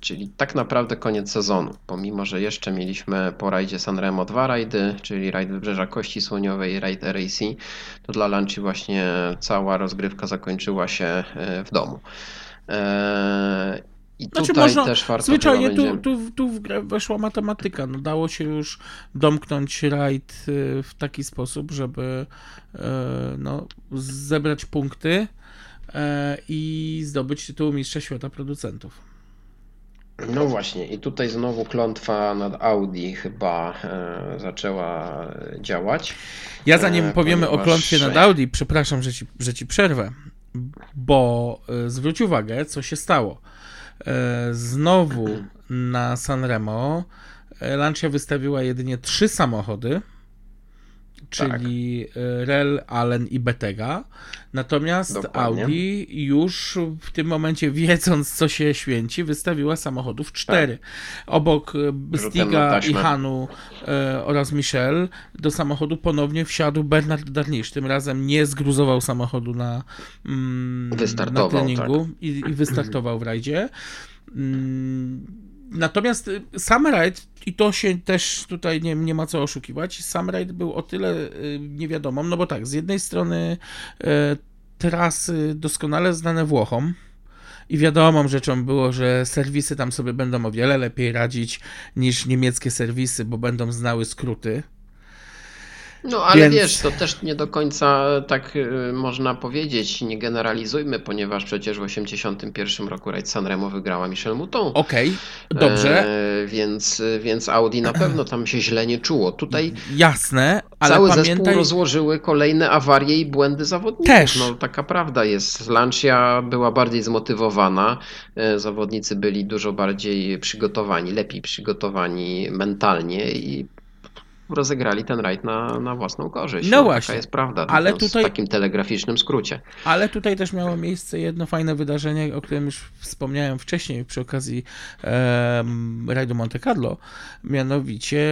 czyli tak naprawdę koniec sezonu. Pomimo, że jeszcze mieliśmy po rajdzie Sanremo dwa rajdy, czyli rajd Wybrzeża Kości Słoniowej i rajd RAC, to dla Lancia właśnie cała rozgrywka zakończyła się w domu. I Znaczy tutaj można, też warto zwyczajnie tu, tu, tu w grę weszła matematyka. No, dało się już domknąć rajd y, w taki sposób, żeby e, no, zebrać punkty e, i zdobyć tytuł Mistrza Świata Producentów. No właśnie, i tutaj znowu klątwa nad Audi chyba e, zaczęła działać. Ja zanim E, powiemy o ponieważ- klątwie nad Audi, przepraszam, że ci, że ci przerwę, bo e, zwróć uwagę, co się stało. E, Znowu na Sanremo e, Lancia wystawiła jedynie trzy samochody, czyli e, Rel, Allen i Bettega. Natomiast Dokładnie. Audi już w tym momencie, wiedząc co się święci, wystawiła samochodów cztery. Obok e, Stiga i. Hanu e, oraz Michel do samochodu ponownie wsiadł Bernard Darnisz. Tym razem nie zgruzował samochodu na, mm, na treningu i, i wystartował w rajdzie. Mm, Natomiast y, sam i to się też tutaj nie, nie ma co oszukiwać, sam był o tyle y, niewiadomą, no bo tak, z jednej strony e, trasy doskonale znane Włochom, i wiadomą rzeczą było, że serwisy tam sobie będą o wiele lepiej radzić niż niemieckie serwisy, bo będą znały skróty. No ale Więc- wiesz, to też nie do końca tak y, można powiedzieć, nie generalizujmy, ponieważ przecież w 1981 roku rajd Sanremo wygrała Michel Mouton. Okej, dobrze, E, więc, więc Audi na pewno tam się źle nie czuło. Tutaj jasne, ale Cały zespół pamiętaj... rozłożyły kolejne awarie i błędy zawodników. Też. No, taka prawda jest. Lancia była bardziej zmotywowana. e, Zawodnicy byli dużo bardziej przygotowani, lepiej przygotowani mentalnie i rozegrali ten rajd na, na własną korzyść. No Taka właśnie. jest prawda. Ale tutaj- W takim telegraficznym skrócie. Ale tutaj też miało miejsce jedno fajne wydarzenie, o którym już wspomniałem wcześniej przy okazji em, rajdu Monte Carlo. Mianowicie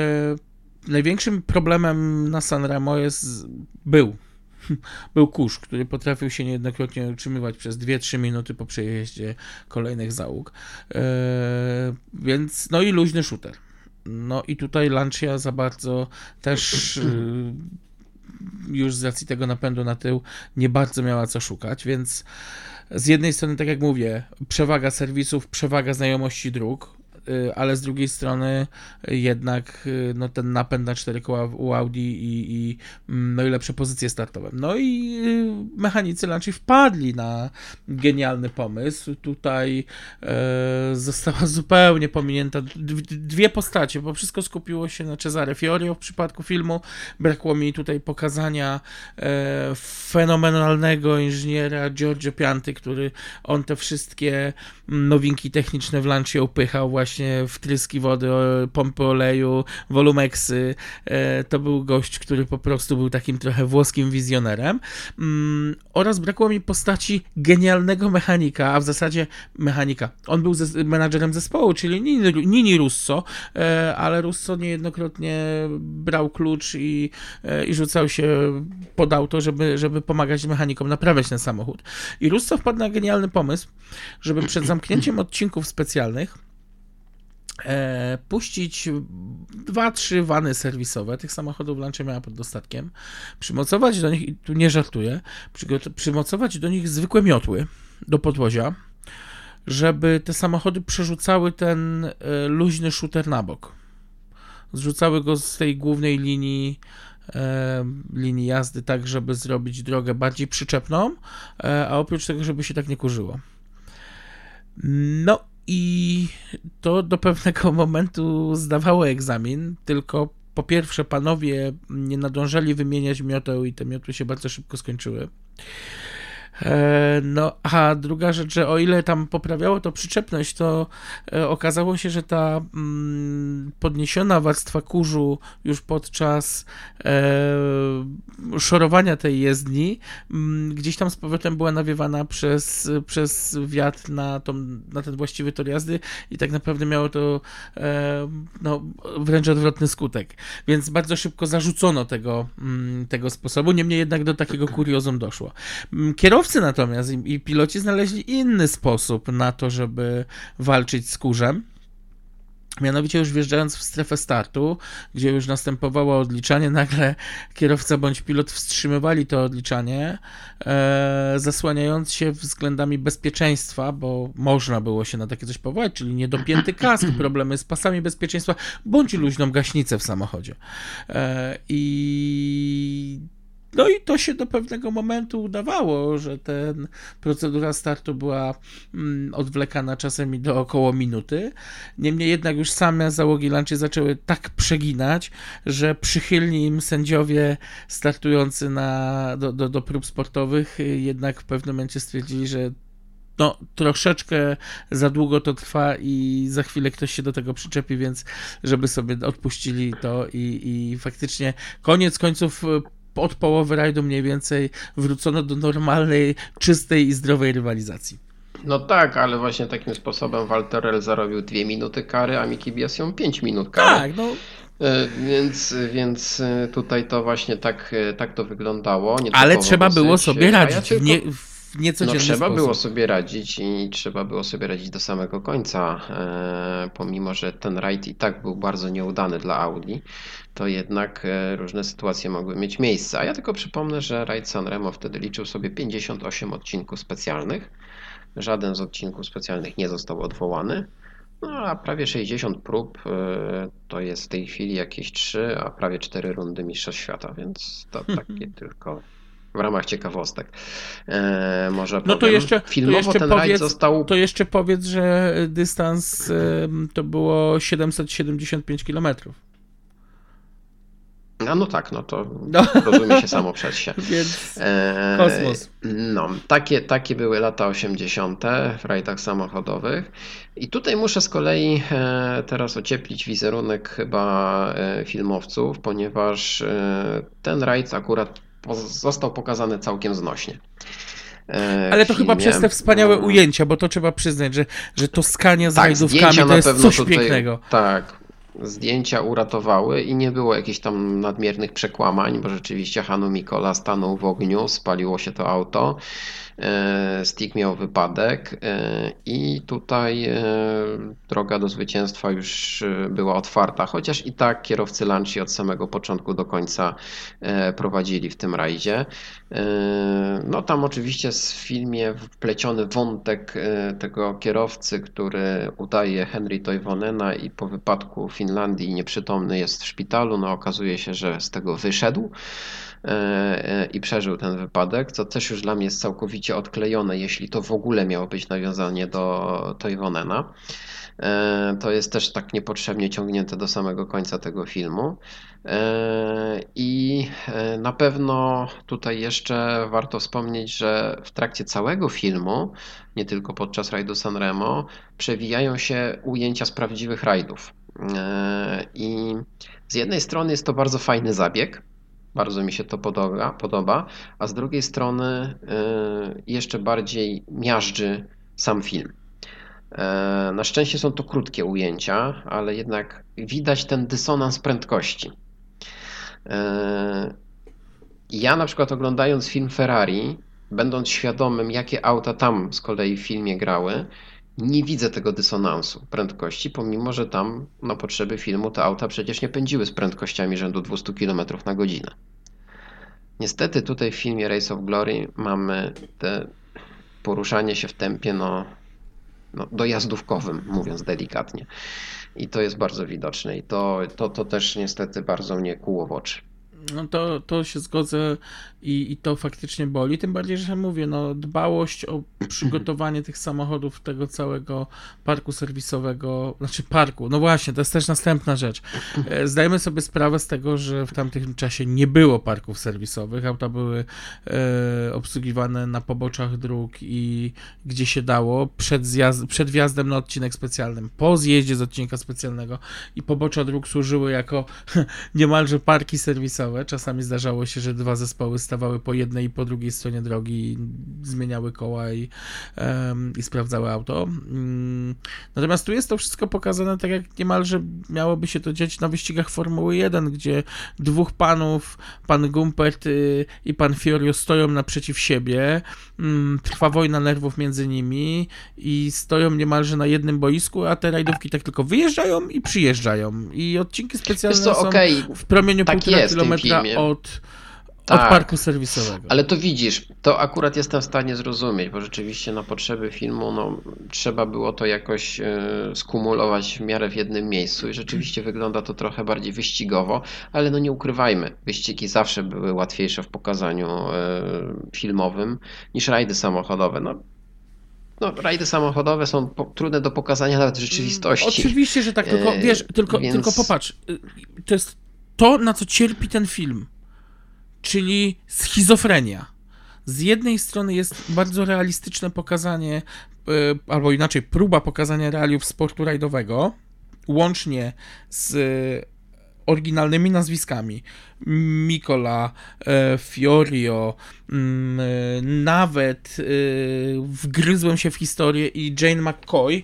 największym problemem na Sanremo jest, był, był kurz, który potrafił się niejednokrotnie utrzymywać przez 2-3 minuty po przejeździe kolejnych załóg. E, więc, no i luźny shooter. No i tutaj Lancia za bardzo też y, już z racji tego napędu na tył nie bardzo miała co szukać, więc z jednej strony, tak jak mówię, przewaga serwisów, przewaga znajomości dróg, ale z drugiej strony y, jednak y, no, ten napęd na cztery koła u Audi i, i, mm, no i lepsze pozycje startowe. No i y, mechanicy Lancia wpadli na genialny pomysł. Tutaj e, została zupełnie pominięta dwie postacie, bo wszystko skupiło się na Cesare Fiorio w przypadku filmu. Brakło mi tutaj pokazania e, fenomenalnego inżyniera Giorgio Pianty, który on te wszystkie mm, nowinki techniczne w Lancia upychał właśnie wtryski wody, pompy oleju, volumeksy. E, to był gość, który po prostu był takim trochę włoskim wizjonerem. Mm, oraz brakło mi postaci genialnego mechanika, a w zasadzie mechanika. On był menadżerem zespołu, czyli Nini, Nini Russo, e, ale Russo niejednokrotnie brał klucz i, e, i rzucał się pod auto, żeby, żeby pomagać mechanikom naprawiać ten samochód. I Russo wpadł na genialny pomysł, żeby przed zamknięciem odcinków specjalnych e, puścić dwa, trzy wany serwisowe. Tych samochodów Lancia miała pod dostatkiem. Przymocować do nich, i tu nie żartuję, przymocować do nich zwykłe miotły do podwozia, żeby te samochody przerzucały ten e, luźny shooter na bok. Zrzucały go z tej głównej linii e, linii jazdy tak, żeby zrobić drogę bardziej przyczepną, e, a oprócz tego, żeby się tak nie kurzyło. No i to do pewnego momentu zdawało egzamin, tylko po pierwsze panowie nie nadążali wymieniać mioteł i te miotły się bardzo szybko skończyły. E, No, a druga rzecz, że o ile tam poprawiało to przyczepność, to e, okazało się, że ta mm, podniesiona warstwa kurzu już podczas e, szorowania tej jezdni mm, gdzieś tam z powrotem była nawiewana przez, przez wiatr na, tą, na ten właściwy tor jazdy i tak naprawdę miało to no, wręcz odwrotny skutek. Więc bardzo szybko zarzucono tego, mm, tego sposobu, niemniej jednak do takiego kuriozum doszło. Mm, Kierowcy natomiast i, i piloci znaleźli inny sposób na to, żeby walczyć z kurzem. Mianowicie już wjeżdżając w strefę startu, gdzie już następowało odliczanie, nagle kierowca bądź pilot wstrzymywali to odliczanie, e, zasłaniając się względami bezpieczeństwa, bo można było się na takie coś powołać, czyli niedopięty kask, problemy z pasami bezpieczeństwa, bądź luźną gaśnicę w samochodzie. E, I no i to się do pewnego momentu udawało, że ten procedura startu była mm, odwlekana czasem i do około minuty. Niemniej jednak już same załogi Lancia zaczęły tak przeginać, że przychylni im sędziowie startujący na, do, do, do prób sportowych jednak w pewnym momencie stwierdzili, że no, troszeczkę za długo to trwa i za chwilę ktoś się do tego przyczepi, więc żeby sobie odpuścili to i, i faktycznie koniec końców od połowy rajdu mniej więcej wrócono do normalnej, czystej i zdrowej rywalizacji. No tak, ale właśnie takim sposobem Walterel zarobił 2 minuty kary, a Miki Biasią 5 minut kary. Tak, no E, Więc, więc e, tutaj to właśnie tak, e, tak to wyglądało. ale trzeba było sobie A ja radzić tylko- nie, w No niecodzienny trzeba sposób. było sobie radzić i trzeba było sobie radzić do samego końca, e, pomimo że ten rajd i tak był bardzo nieudany dla Audi, to jednak e, różne sytuacje mogły mieć miejsce. A ja tylko przypomnę, że rajd Sanremo wtedy liczył sobie 58 odcinków specjalnych. Żaden z odcinków specjalnych nie został odwołany. No a prawie 60 prób e, to jest w tej chwili jakieś 3, a prawie 4 rundy Mistrzostw Świata, więc to takie tylko w ramach ciekawostek. E, może No to powiem. jeszcze, to Filmowo jeszcze ten rajd powiedz, został. to jeszcze powiedz, że dystans to było 775 km. A no tak, no to No. rozumie się samo przez się. Więc Eee, Kosmos. No, takie, takie były lata 80. w rajdach samochodowych. I tutaj muszę z kolei e, teraz ocieplić wizerunek chyba e, filmowców, ponieważ e, ten rajd akurat został pokazany całkiem znośnie. E, Ale to chyba przez te wspaniałe No, ujęcia, bo to trzeba przyznać, że, że Toskania z tak, rajdówkami to jest coś tutaj, pięknego. Tak. Zdjęcia uratowały i nie było jakichś tam nadmiernych przekłamań, bo rzeczywiście Hanu Mikola stanął w ogniu, spaliło się to auto. E, Stick miał wypadek e, i tutaj e, droga do zwycięstwa już była otwarta, chociaż i tak kierowcy Lancia od samego początku do końca prowadzili w tym rajdzie. No tam oczywiście w filmie wpleciony wątek tego kierowcy, który udaje Henry Toivonena i po wypadku w Finlandii nieprzytomny jest w szpitalu. No okazuje się, że z tego wyszedł i przeżył ten wypadek, co też już dla mnie jest całkowicie odklejone, jeśli to w ogóle miało być nawiązanie do Toivonena. E, To jest też tak niepotrzebnie ciągnięte do samego końca tego filmu. E, I e, na pewno tutaj jeszcze warto wspomnieć, że w trakcie całego filmu, nie tylko podczas rajdu Sanremo, przewijają się ujęcia z prawdziwych rajdów. E, I z jednej strony jest to bardzo fajny zabieg, bardzo mi się to podoba, podoba a z drugiej strony e, jeszcze bardziej miażdży sam film. E, Na szczęście są to krótkie ujęcia, ale jednak widać ten dysonans prędkości. E, Ja na przykład oglądając film Ferrari, będąc świadomym, jakie auta tam z kolei w filmie grały, nie widzę tego dysonansu prędkości, pomimo że tam na potrzeby filmu te auta przecież nie pędziły z prędkościami rzędu 200 km na godzinę. Niestety tutaj w filmie Race of Glory mamy te poruszanie się w tempie no, no, dojazdówkowym, mówiąc delikatnie. I to jest bardzo widoczne i to, to, to też niestety bardzo mnie kłuło w oczy. No to, to się zgodzę i, i to faktycznie boli. Tym bardziej, że mówię, no dbałość o przygotowanie tych samochodów, tego całego parku serwisowego, znaczy parku, no właśnie, to jest też następna rzecz. E, Zdajemy sobie sprawę z tego, że w tamtym czasie nie było parków serwisowych, auta były e, obsługiwane na poboczach dróg i gdzie się dało, przed, zjazd, przed wjazdem na odcinek specjalnym, po zjeździe z odcinka specjalnego i pobocza dróg służyły jako niemalże parki serwisowe. Czasami zdarzało się, że dwa zespoły stawały po jednej i po drugiej stronie drogi zmieniały koła i, i sprawdzały auto. Mm, Natomiast tu jest to wszystko pokazane tak, jak niemalże miałoby się to dziać na wyścigach Formuły 1, gdzie dwóch panów, pan Gumpert y, i pan Fiorio stoją naprzeciw siebie, mm, trwa wojna nerwów między nimi i stoją niemalże na jednym boisku, a te rajdówki tak tylko wyjeżdżają i przyjeżdżają. I odcinki specjalne co, są okej, w promieniu tak półtora kilometra filmie. Od, od Tak. parku serwisowego. Ale to widzisz, to akurat jestem w stanie zrozumieć, bo rzeczywiście na potrzeby filmu no, trzeba było to jakoś e, skumulować w miarę w jednym miejscu i rzeczywiście wygląda to trochę bardziej wyścigowo, ale no nie ukrywajmy, wyścigi zawsze były łatwiejsze w pokazaniu e, filmowym niż rajdy samochodowe. No, no, rajdy samochodowe są po, trudne do pokazania nawet w rzeczywistości. Oczywiście, że tak, tylko E, wiesz, tylko, więc- tylko popatrz, y, to jest to, na co cierpi ten film, czyli schizofrenia. Z jednej strony jest bardzo realistyczne pokazanie, y, albo inaczej, próba pokazania realiów sportu rajdowego, łącznie z y, oryginalnymi nazwiskami. Mikola, e, Fiorio, mm, e, nawet e, wgryzłem się w historię i Jane McCoy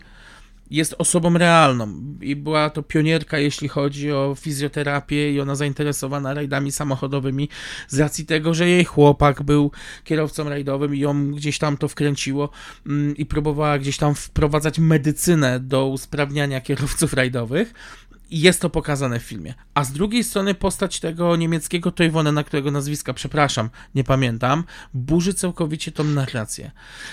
jest osobą realną i była to pionierka, jeśli chodzi o fizjoterapię i ona zainteresowana rajdami samochodowymi z racji tego, że jej chłopak był kierowcą rajdowym i ją gdzieś tam to wkręciło mm, i próbowała gdzieś tam wprowadzać medycynę do usprawniania kierowców rajdowych. I jest to pokazane w filmie. A z drugiej strony postać tego niemieckiego Toivonena, którego nazwiska, przepraszam, nie pamiętam, burzy całkowicie tą narrację.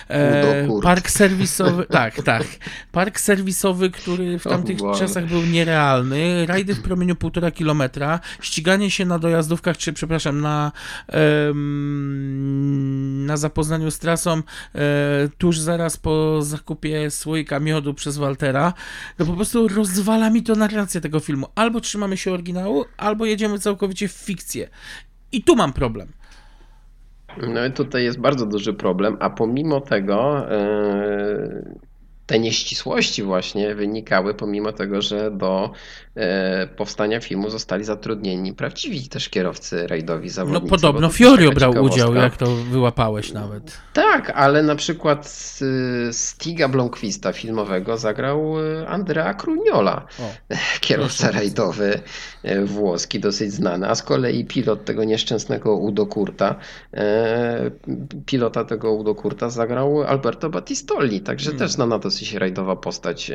E, Kurt. park serwisowy, tak, tak. Park serwisowy, który w tamtych Boże. czasach był nierealny. Rajdy w promieniu półtora kilometra, ściganie się na dojazdówkach, czy przepraszam, na, em, na zapoznaniu z trasą e, tuż zaraz po zakupie słoika miodu przez Waltera, no po prostu rozwala mi to narrację tego filmu. Albo trzymamy się oryginału, albo jedziemy całkowicie w fikcję. I tu mam problem. No i tutaj jest bardzo duży problem, a pomimo tego e, te nieścisłości właśnie wynikały pomimo tego, że do e, powstania filmu zostali zatrudnieni prawdziwi też kierowcy rajdowi No zawodnicy. podobno to też Fiorio brał udział, jak to wyłapałeś nawet. Tak, ale na przykład y, Stiga Blomqvista filmowego zagrał y, Andrea Crugnola, O, kierowca rajdowy y, włoski, dosyć znany, a z kolei pilot tego nieszczęsnego Udo Kurta, y, pilota tego Udo Kurta zagrał Alberto Battistolli, także Hmm. też znana dosyć rajdowa postać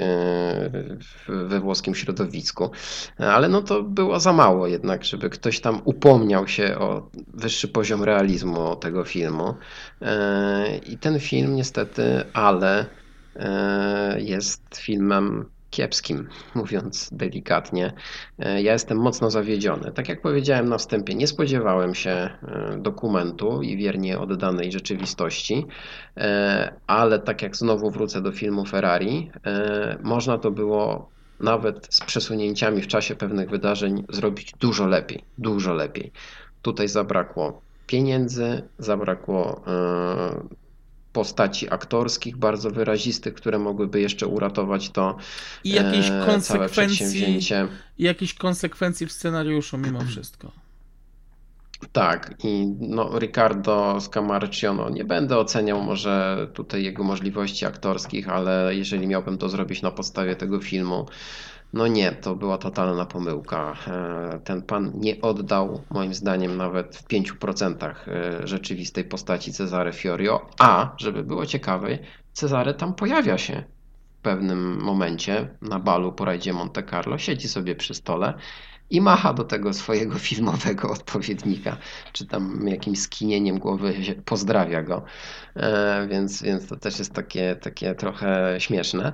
w- we włoskim środowisku. Ale no to było za mało jednak, żeby ktoś tam upomniał się o wyższy poziom realizmu tego filmu. E, I ten film niestety, ale e, jest filmem kiepskim, mówiąc delikatnie. E, Ja jestem mocno zawiedziony. Tak jak powiedziałem na wstępie, nie spodziewałem się e, dokumentu i wiernie oddanej rzeczywistości, e, ale tak jak znowu wrócę do filmu Ferrari, można to było nawet z przesunięciami w czasie pewnych wydarzeń zrobić dużo lepiej, dużo lepiej. Tutaj zabrakło pieniędzy, zabrakło postaci aktorskich bardzo wyrazistych, które mogłyby jeszcze uratować to I jakiejś e, całe konsekwencji, przedsięwzięcie. i jakiejś konsekwencji w scenariuszu mimo wszystko. Tak, i no, Ricardo Scamarcio, no, nie będę oceniał może tutaj jego możliwości aktorskich, ale jeżeli miałbym to zrobić na podstawie tego filmu, no nie, to była totalna pomyłka. E, Ten pan nie oddał, moim zdaniem, nawet w 5% e, rzeczywistej postaci Cezary Fiorio, a żeby było ciekawe, Cezary tam pojawia się w pewnym momencie na balu po rajdzie Monte Carlo, siedzi sobie przy stole i macha do tego swojego filmowego odpowiednika, czy tam jakimś skinieniem głowy pozdrawia go, E, więc, więc to też jest takie, takie trochę śmieszne.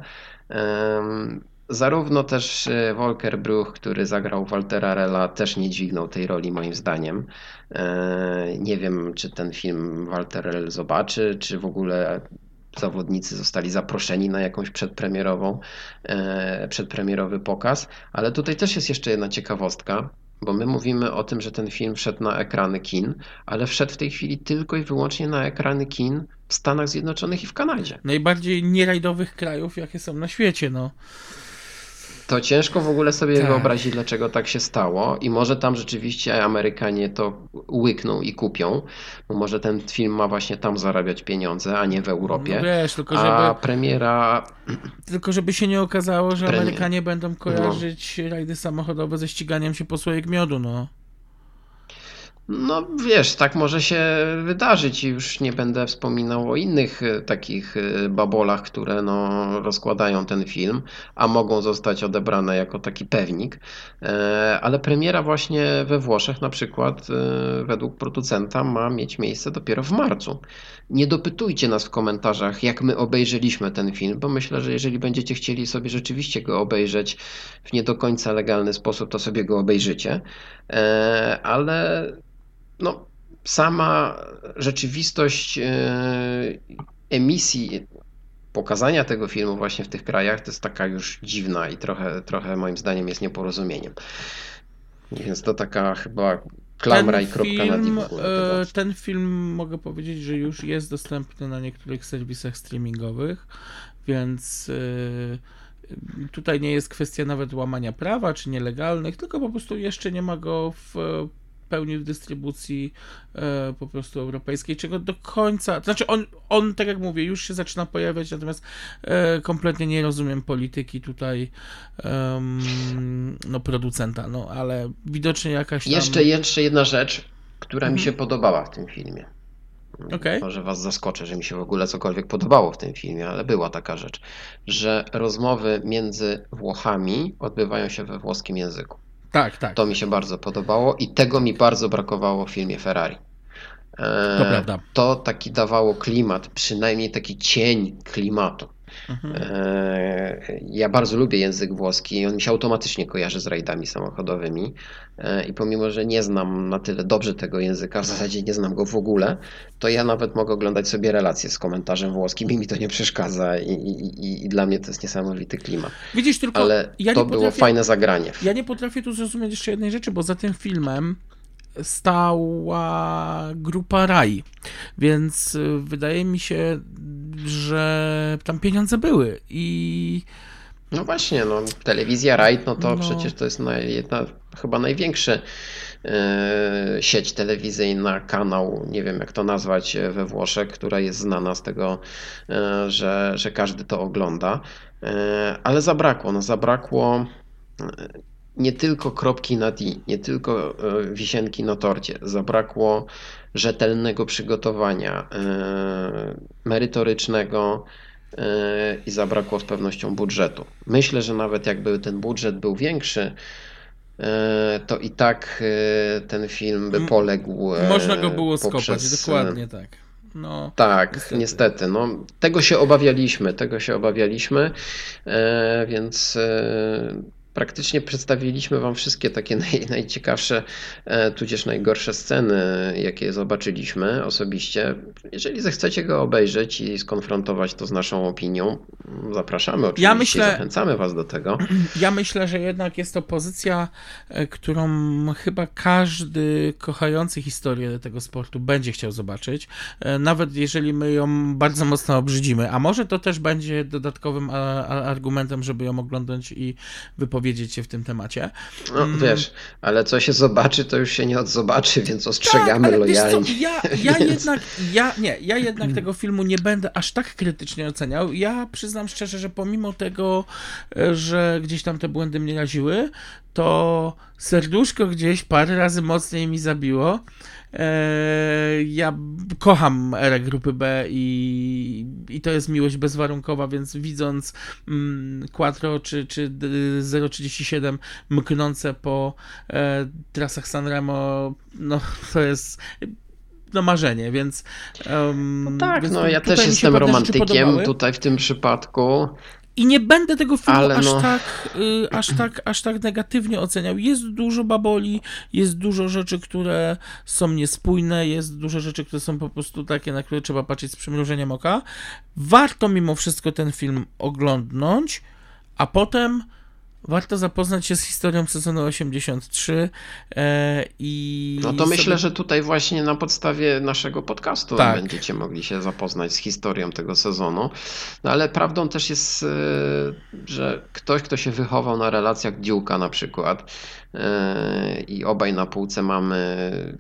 Zarówno też e, Volker Bruch, który zagrał Waltera Rella, też nie dźwignął tej roli moim zdaniem. E, Nie wiem, czy ten film Walter Rell zobaczy, czy w ogóle zawodnicy zostali zaproszeni na jakąś przedpremierową, e, przedpremierowy pokaz, ale tutaj też jest jeszcze jedna ciekawostka, bo my mówimy o tym, że ten film wszedł na ekrany kin, ale wszedł w tej chwili tylko i wyłącznie na ekrany kin w Stanach Zjednoczonych i w Kanadzie. Najbardziej nierajdowych krajów, jakie są na świecie, no. To ciężko w ogóle sobie Tak. wyobrazić, dlaczego tak się stało. I może tam rzeczywiście Amerykanie to łykną i kupią, bo może ten film ma właśnie tam zarabiać pieniądze, a nie w Europie. No wiesz, tylko A żeby, premiera tylko żeby się nie okazało, że Premier. Amerykanie będą kojarzyć rajdy samochodowe ze ściganiem się po słoik miodu, no. No wiesz, tak może się wydarzyć i już nie będę wspominał o innych e, takich e, babolach, które no, rozkładają ten film, a mogą zostać odebrane jako taki pewnik. E, Ale premiera właśnie we Włoszech na przykład według producenta ma mieć miejsce dopiero w marcu. Nie dopytujcie nas w komentarzach, jak my obejrzeliśmy ten film, bo myślę, że jeżeli będziecie chcieli sobie rzeczywiście go obejrzeć w nie do końca legalny sposób, to sobie go obejrzycie. Ale no, sama rzeczywistość e, emisji, pokazania tego filmu właśnie w tych krajach, to jest taka już dziwna i trochę, trochę moim zdaniem jest nieporozumieniem. Więc to taka chyba klamra i kropka i w ogóle. e, ten film mogę powiedzieć, że już jest dostępny na niektórych serwisach streamingowych, więc e, tutaj nie jest kwestia nawet łamania prawa czy nielegalnych, tylko po prostu jeszcze nie ma go w pełni w dystrybucji e, po prostu europejskiej, czego do końca, to znaczy on, on, tak jak mówię, już się zaczyna pojawiać, natomiast e, kompletnie nie rozumiem polityki tutaj no producenta, no ale widocznie jakaś tam... Jeszcze, jeszcze jedna rzecz, która mi Mhm. się podobała w tym filmie. Okej. Może was zaskoczę, że mi się w ogóle cokolwiek podobało w tym filmie, ale była taka rzecz, że rozmowy między Włochami odbywają się we włoskim języku. Tak, tak. To mi się bardzo podobało i tego mi bardzo brakowało w filmie Ferrari. E, To prawda. To taki dawało klimat, przynajmniej taki cień klimatu. Mhm. E, Ja bardzo lubię język włoski, on mi się automatycznie kojarzy z rajdami samochodowymi E, i pomimo, że nie znam na tyle dobrze tego języka, w zasadzie nie znam go w ogóle, to ja nawet mogę oglądać sobie relacje z komentarzem włoskim i mi to nie przeszkadza i, i, i- i dla mnie to jest niesamowity klimat. Widzisz, tylko Ale ja to było fajne zagranie. Ja nie potrafię tu zrozumieć jeszcze jednej rzeczy, bo za tym filmem stała grupa RAI, więc y, wydaje mi się, że tam pieniądze były i No właśnie, no, telewizja Rajd, no to No. przecież to jest naj, jedna, chyba największy e, sieć telewizyjna, kanał, nie wiem jak to nazwać e, we Włoszech, która jest znana z tego, e, że, że każdy to ogląda, e, ale zabrakło, no zabrakło nie tylko kropki na D, nie tylko e, wisienki na torcie, zabrakło rzetelnego przygotowania, e, merytorycznego, yy, i zabrakło z pewnością budżetu. Myślę, że nawet jakby ten budżet był większy, to i tak ten film by poległ. można go było skopać, poprzez, dokładnie tak. No, Tak, Niestety. niestety. No, tego się obawialiśmy, tego się obawialiśmy, e, więc e, praktycznie przedstawiliśmy Wam wszystkie takie naj, najciekawsze, e, tudzież najgorsze sceny, jakie zobaczyliśmy osobiście. Jeżeli zechcecie go obejrzeć i skonfrontować to z naszą opinią, zapraszamy oczywiście, myślę- zachęcamy Was do tego. Ja myślę, że jednak jest to pozycja, e, którą chyba każdy kochający historię tego sportu będzie chciał zobaczyć, e, nawet jeżeli my ją bardzo mocno obrzydzimy, a może to też będzie dodatkowym argumentem, żeby ją oglądać i wypowiedzieć się w tym temacie. No Mm. wiesz, ale co się zobaczy, to już się nie odzobaczy, więc ostrzegamy tak, lojalnie. Ja, ja Więc- jednak, ja, nie, ja jednak tego filmu nie będę aż tak krytycznie oceniał. Ja przyznam szczerze, że pomimo tego, e, że gdzieś tam te błędy mnie raziły, to serduszko gdzieś parę razy mocniej mi zabiło. E, Ja kocham erę grupy B i, i to jest miłość bezwarunkowa, więc widząc mm, Quattro czy, czy d- 037 mknące po e, trasach Sanremo, no to jest no marzenie, więc um, No tak, więc no ja też jestem romantykiem tutaj w tym przypadku. I nie będę tego filmu Ale aż, no. tak, y, aż, tak, aż tak negatywnie oceniał. Jest dużo baboli, jest dużo rzeczy, które są niespójne, jest dużo rzeczy, które są po prostu takie, na które trzeba patrzeć z przymrużeniem oka. Warto mimo wszystko ten film oglądnąć, a potem warto zapoznać się z historią sezonu 83 e, i... No to myślę, sobie- że tutaj właśnie na podstawie naszego podcastu Tak. będziecie mogli się zapoznać z historią tego sezonu. No ale prawdą też jest, e, że ktoś, kto się wychował na relacjach Dziółka na przykład e, i obaj na półce mamy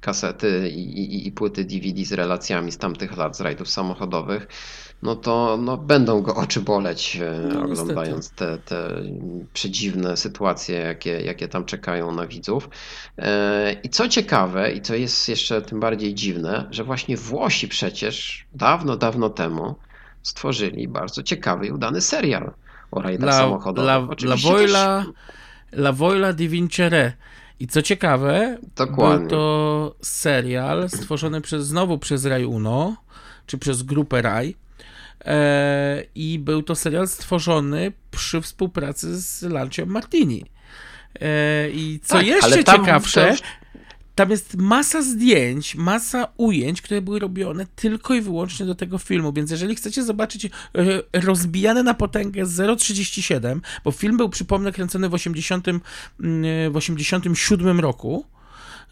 kasety i, i, i płyty DVD z relacjami z tamtych lat, z rajdów samochodowych, no to no, będą go oczy boleć, e, No, niestety. oglądając te, te przedziwne sytuacje, jakie, jakie tam czekają na widzów. E, I co ciekawe, i co jest jeszcze tym bardziej dziwne, że właśnie Włosi przecież dawno, dawno temu stworzyli bardzo ciekawy i udany serial o rajdach La, samochodowych. la, la, Voila, też- la Voila di Vincere. I co ciekawe, Dokładnie. był to serial stworzony przez, znowu przez Rai Uno, czy przez grupę Rai. E, I był to serial stworzony przy współpracy z Lancio Martini. E, I co Tak, jeszcze tam ciekawsze, też- tam jest masa zdjęć, masa ujęć, które były robione tylko i wyłącznie do tego filmu, więc jeżeli chcecie zobaczyć e, rozbijane na potęgę 0,37, bo film był, przypomnę, kręcony w, 80, mm, w 87 roku,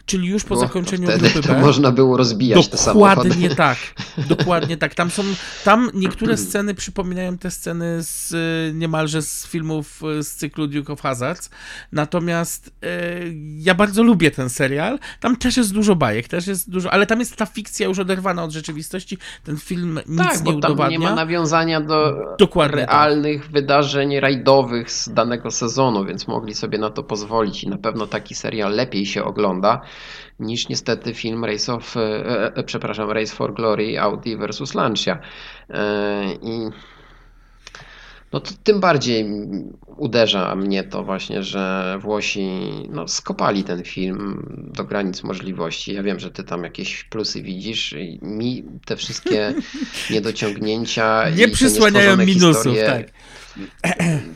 czyli już po Bo zakończeniu wtedy grupy B. można było rozbijać te samochody. Dokładnie tak. Dokładnie tak. Tam są, tam niektóre sceny przypominają te sceny z y, niemalże z filmów y, z cyklu Duke of Hazards. Natomiast y, ja bardzo lubię ten serial. Tam też jest dużo bajek, też jest dużo, ale tam jest ta fikcja już oderwana od rzeczywistości. Ten film nic Tak, nie bo tam udowadnia. nie ma nawiązania do Dokładnie tak. realnych wydarzeń rajdowych z danego sezonu, więc mogli sobie na to pozwolić i na pewno taki serial lepiej się ogląda niż niestety film Race of, e, e, przepraszam, Race for Glory Audi versus Lancia. E, I No to tym bardziej uderza mnie to właśnie, że Włosi no, skopali ten film do granic możliwości. Ja wiem, że ty tam jakieś plusy widzisz i mi te wszystkie niedociągnięcia i Nie te przysłaniają minusów, historie tak.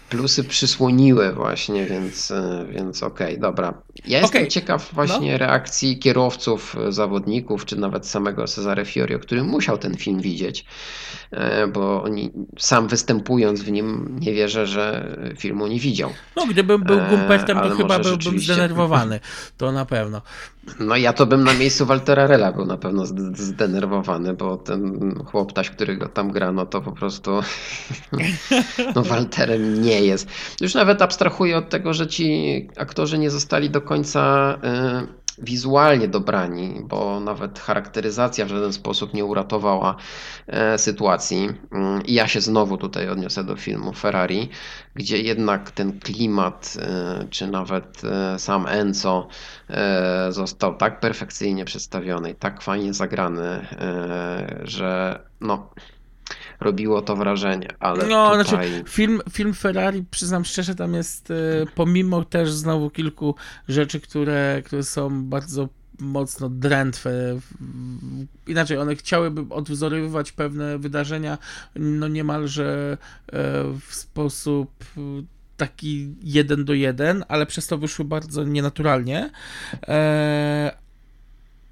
Plusy przysłoniły właśnie, więc, e, więc okej, dobra. Ja jestem Okej, ciekaw właśnie reakcji kierowców, e, zawodników, czy nawet samego Cesare Fiorio, który musiał ten film widzieć, e, bo oni, sam występując w nim, nie wierzę, że filmu nie widział. No, gdybym był gumpechtem, to chyba byłbym rzeczywiście. zdenerwowany. To na pewno. No ja to bym na miejscu Waltera Rella był na pewno zd- zdenerwowany, bo ten chłoptaś, który go tam gra, no to po prostu no Walterem nie jest. Już nawet abstrahuję od tego, że ci aktorzy nie zostali do końca y, wizualnie dobrani, bo nawet charakteryzacja w żaden sposób nie uratowała e, sytuacji. Mm, I ja się znowu tutaj odniosę do filmu Ferrari, gdzie jednak ten klimat, e, czy nawet e, sam Enzo został tak perfekcyjnie przedstawiony i tak fajnie zagrany, że no, robiło to wrażenie, ale No, tutaj... znaczy, film, film Ferrari, przyznam szczerze, tam jest, e, pomimo też znowu kilku rzeczy, które, które są bardzo mocno drętwe. Inaczej, one chciałyby odwzorowywać pewne wydarzenia, no niemalże e, w sposób e, taki jeden do jeden, ale przez to wyszły bardzo nienaturalnie. E,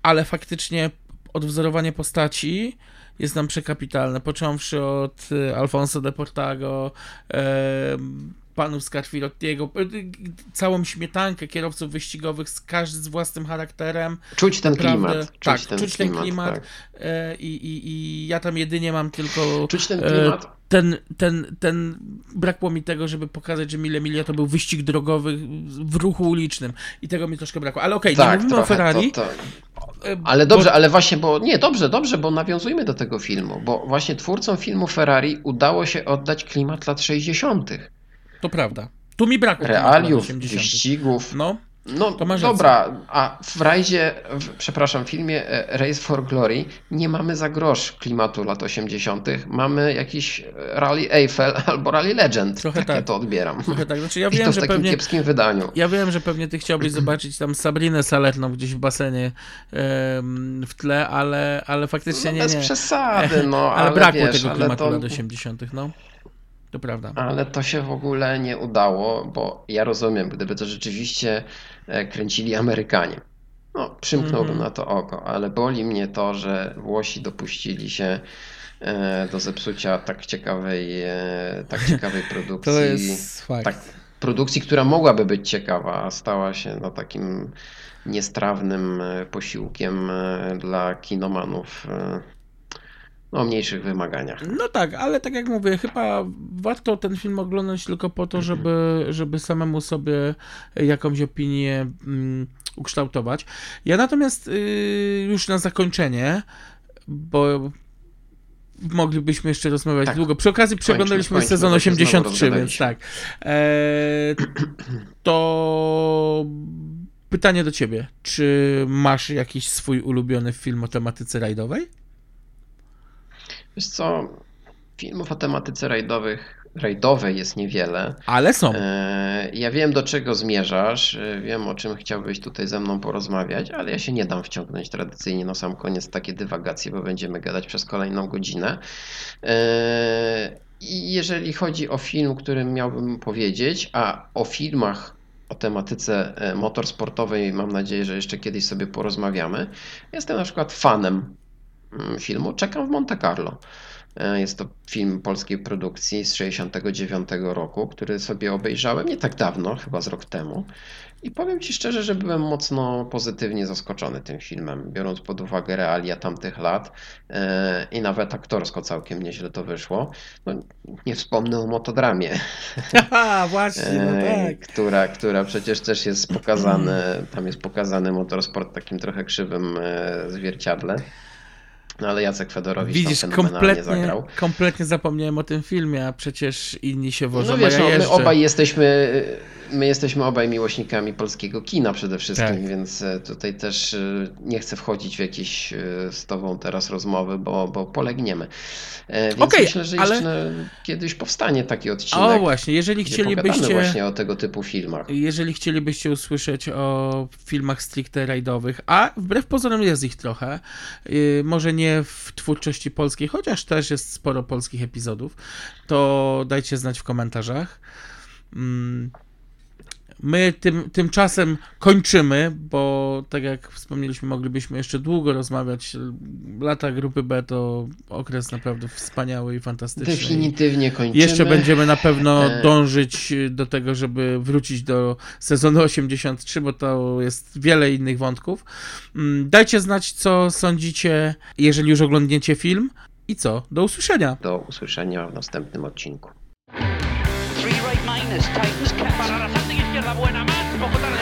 ale faktycznie odwzorowanie postaci jest nam przekapitalne, począwszy od e, Alfonso de Portago, e, panów Scarfilottiego, e, całą śmietankę kierowców wyścigowych, z każdy z własnym charakterem. Czuć ten Naprawdę, klimat. Czuć tak, ten czuć ten klimat. klimat. tak. I, i, I ja tam jedynie mam tylko Czuć ten klimat. Ten, ten, ten, brakło mi tego, żeby pokazać, że Mille Miglia to był wyścig drogowy w ruchu ulicznym i tego mi troszkę brakło. Ale okej, nie tak, mówimy o Ferrari. To, to. e, Ale bo- dobrze, ale właśnie, bo nie, dobrze, dobrze, bo nawiązujmy do tego filmu, bo właśnie twórcom filmu Ferrari udało się oddać klimat lat 60., To prawda. Tu mi brakło realiów, lat 80. wyścigów. No, No dobra, a w rajdzie, w, przepraszam, w filmie e, Race for Glory nie mamy za grosz klimatu lat 80., mamy jakiś Rally Eiffel albo Rally Legend. Trochę tak, ja tak. to odbieram. trochę tak. Znaczy ja I to wiem, w że takim pewnie... kiepskim wydaniu. Ja wiem, że pewnie ty chciałbyś zobaczyć tam Sabrinę Salerną gdzieś w basenie em, w tle, ale, ale faktycznie No, nie, bez nie. przesady, no, ale, ale, brakło wiesz, tego klimatu to... lat 80., no. To prawda. Ale to się w ogóle nie udało, bo ja rozumiem, gdyby to rzeczywiście kręcili Amerykanie. No, przymknąłbym Mhm. na to oko, ale boli mnie to, że Włosi dopuścili się e, do zepsucia tak ciekawej, e, tak ciekawej produkcji. To jest fakt. tak, produkcji, która mogłaby być ciekawa, a stała się no, takim niestrawnym e, posiłkiem e, dla kinomanów e, no, o mniejszych wymaganiach. No tak, ale tak jak mówię, chyba warto ten film oglądać tylko po to, żeby, żeby samemu sobie jakąś opinię mm, ukształtować. Ja natomiast y, już na zakończenie, bo moglibyśmy jeszcze rozmawiać Tak. długo. Przy okazji przeglądaliśmy kończmy, sezon bo się znowu 83, więc tak. E, to pytanie do ciebie. Czy masz jakiś swój ulubiony film o tematyce rajdowej? Wiesz co, filmów o tematyce rajdowych, rajdowej jest niewiele. Ale są. E, Ja wiem, do czego zmierzasz, e, wiem, o czym chciałbyś tutaj ze mną porozmawiać, ale ja się nie dam wciągnąć tradycyjnie na sam koniec takie dywagacje, bo będziemy gadać przez kolejną godzinę. E, I jeżeli chodzi o film, którym miałbym powiedzieć, a o filmach o tematyce motorsportowej mam nadzieję, że jeszcze kiedyś sobie porozmawiamy. Jestem na przykład fanem filmu Czekam w Monte Carlo. E, Jest to film polskiej produkcji z 1969 roku, który sobie obejrzałem nie tak dawno, chyba z rok temu. I powiem Ci szczerze, że byłem mocno pozytywnie zaskoczony tym filmem, biorąc pod uwagę realia tamtych lat e, i nawet aktorsko całkiem nieźle to wyszło. No, nie wspomnę o motodramie, Haha, właśnie, no e, tak. która, która przecież też jest pokazany, tam jest pokazany motorsport takim trochę krzywym zwierciadle. No ale Jacek Fedorowicz Widzisz, kompletnie, zagrał. kompletnie zapomniałem o tym filmie, a przecież inni się wożą, No wiesz, ja no, my obaj jesteśmy, my jesteśmy obaj miłośnikami polskiego kina przede wszystkim, Tak. więc e, tutaj też e, nie chcę wchodzić w jakieś e, z tobą teraz rozmowy, bo, bo polegniemy. Więc Okej, myślę, że ale- jeszcze kiedyś powstanie taki odcinek, O właśnie, jeżeli chcielibyście... właśnie o tego typu filmach. Jeżeli chcielibyście usłyszeć o filmach stricte rajdowych, a wbrew pozorom jest ich trochę, yy, może nie w twórczości polskiej, chociaż też jest sporo polskich epizodów, to dajcie znać w komentarzach. Mm, My tym, tymczasem kończymy, bo tak jak wspomnieliśmy, moglibyśmy jeszcze długo rozmawiać. Lata grupy B to okres naprawdę wspaniały i fantastyczny. Definitywnie kończymy. Jeszcze będziemy na pewno E. dążyć do tego, żeby wrócić do sezonu 83, bo to jest wiele innych wątków. Mm, Dajcie znać, co sądzicie, jeżeli już oglądniecie film. I co? Do usłyszenia. Do usłyszenia w następnym odcinku. Three right minus. izquierda buena más,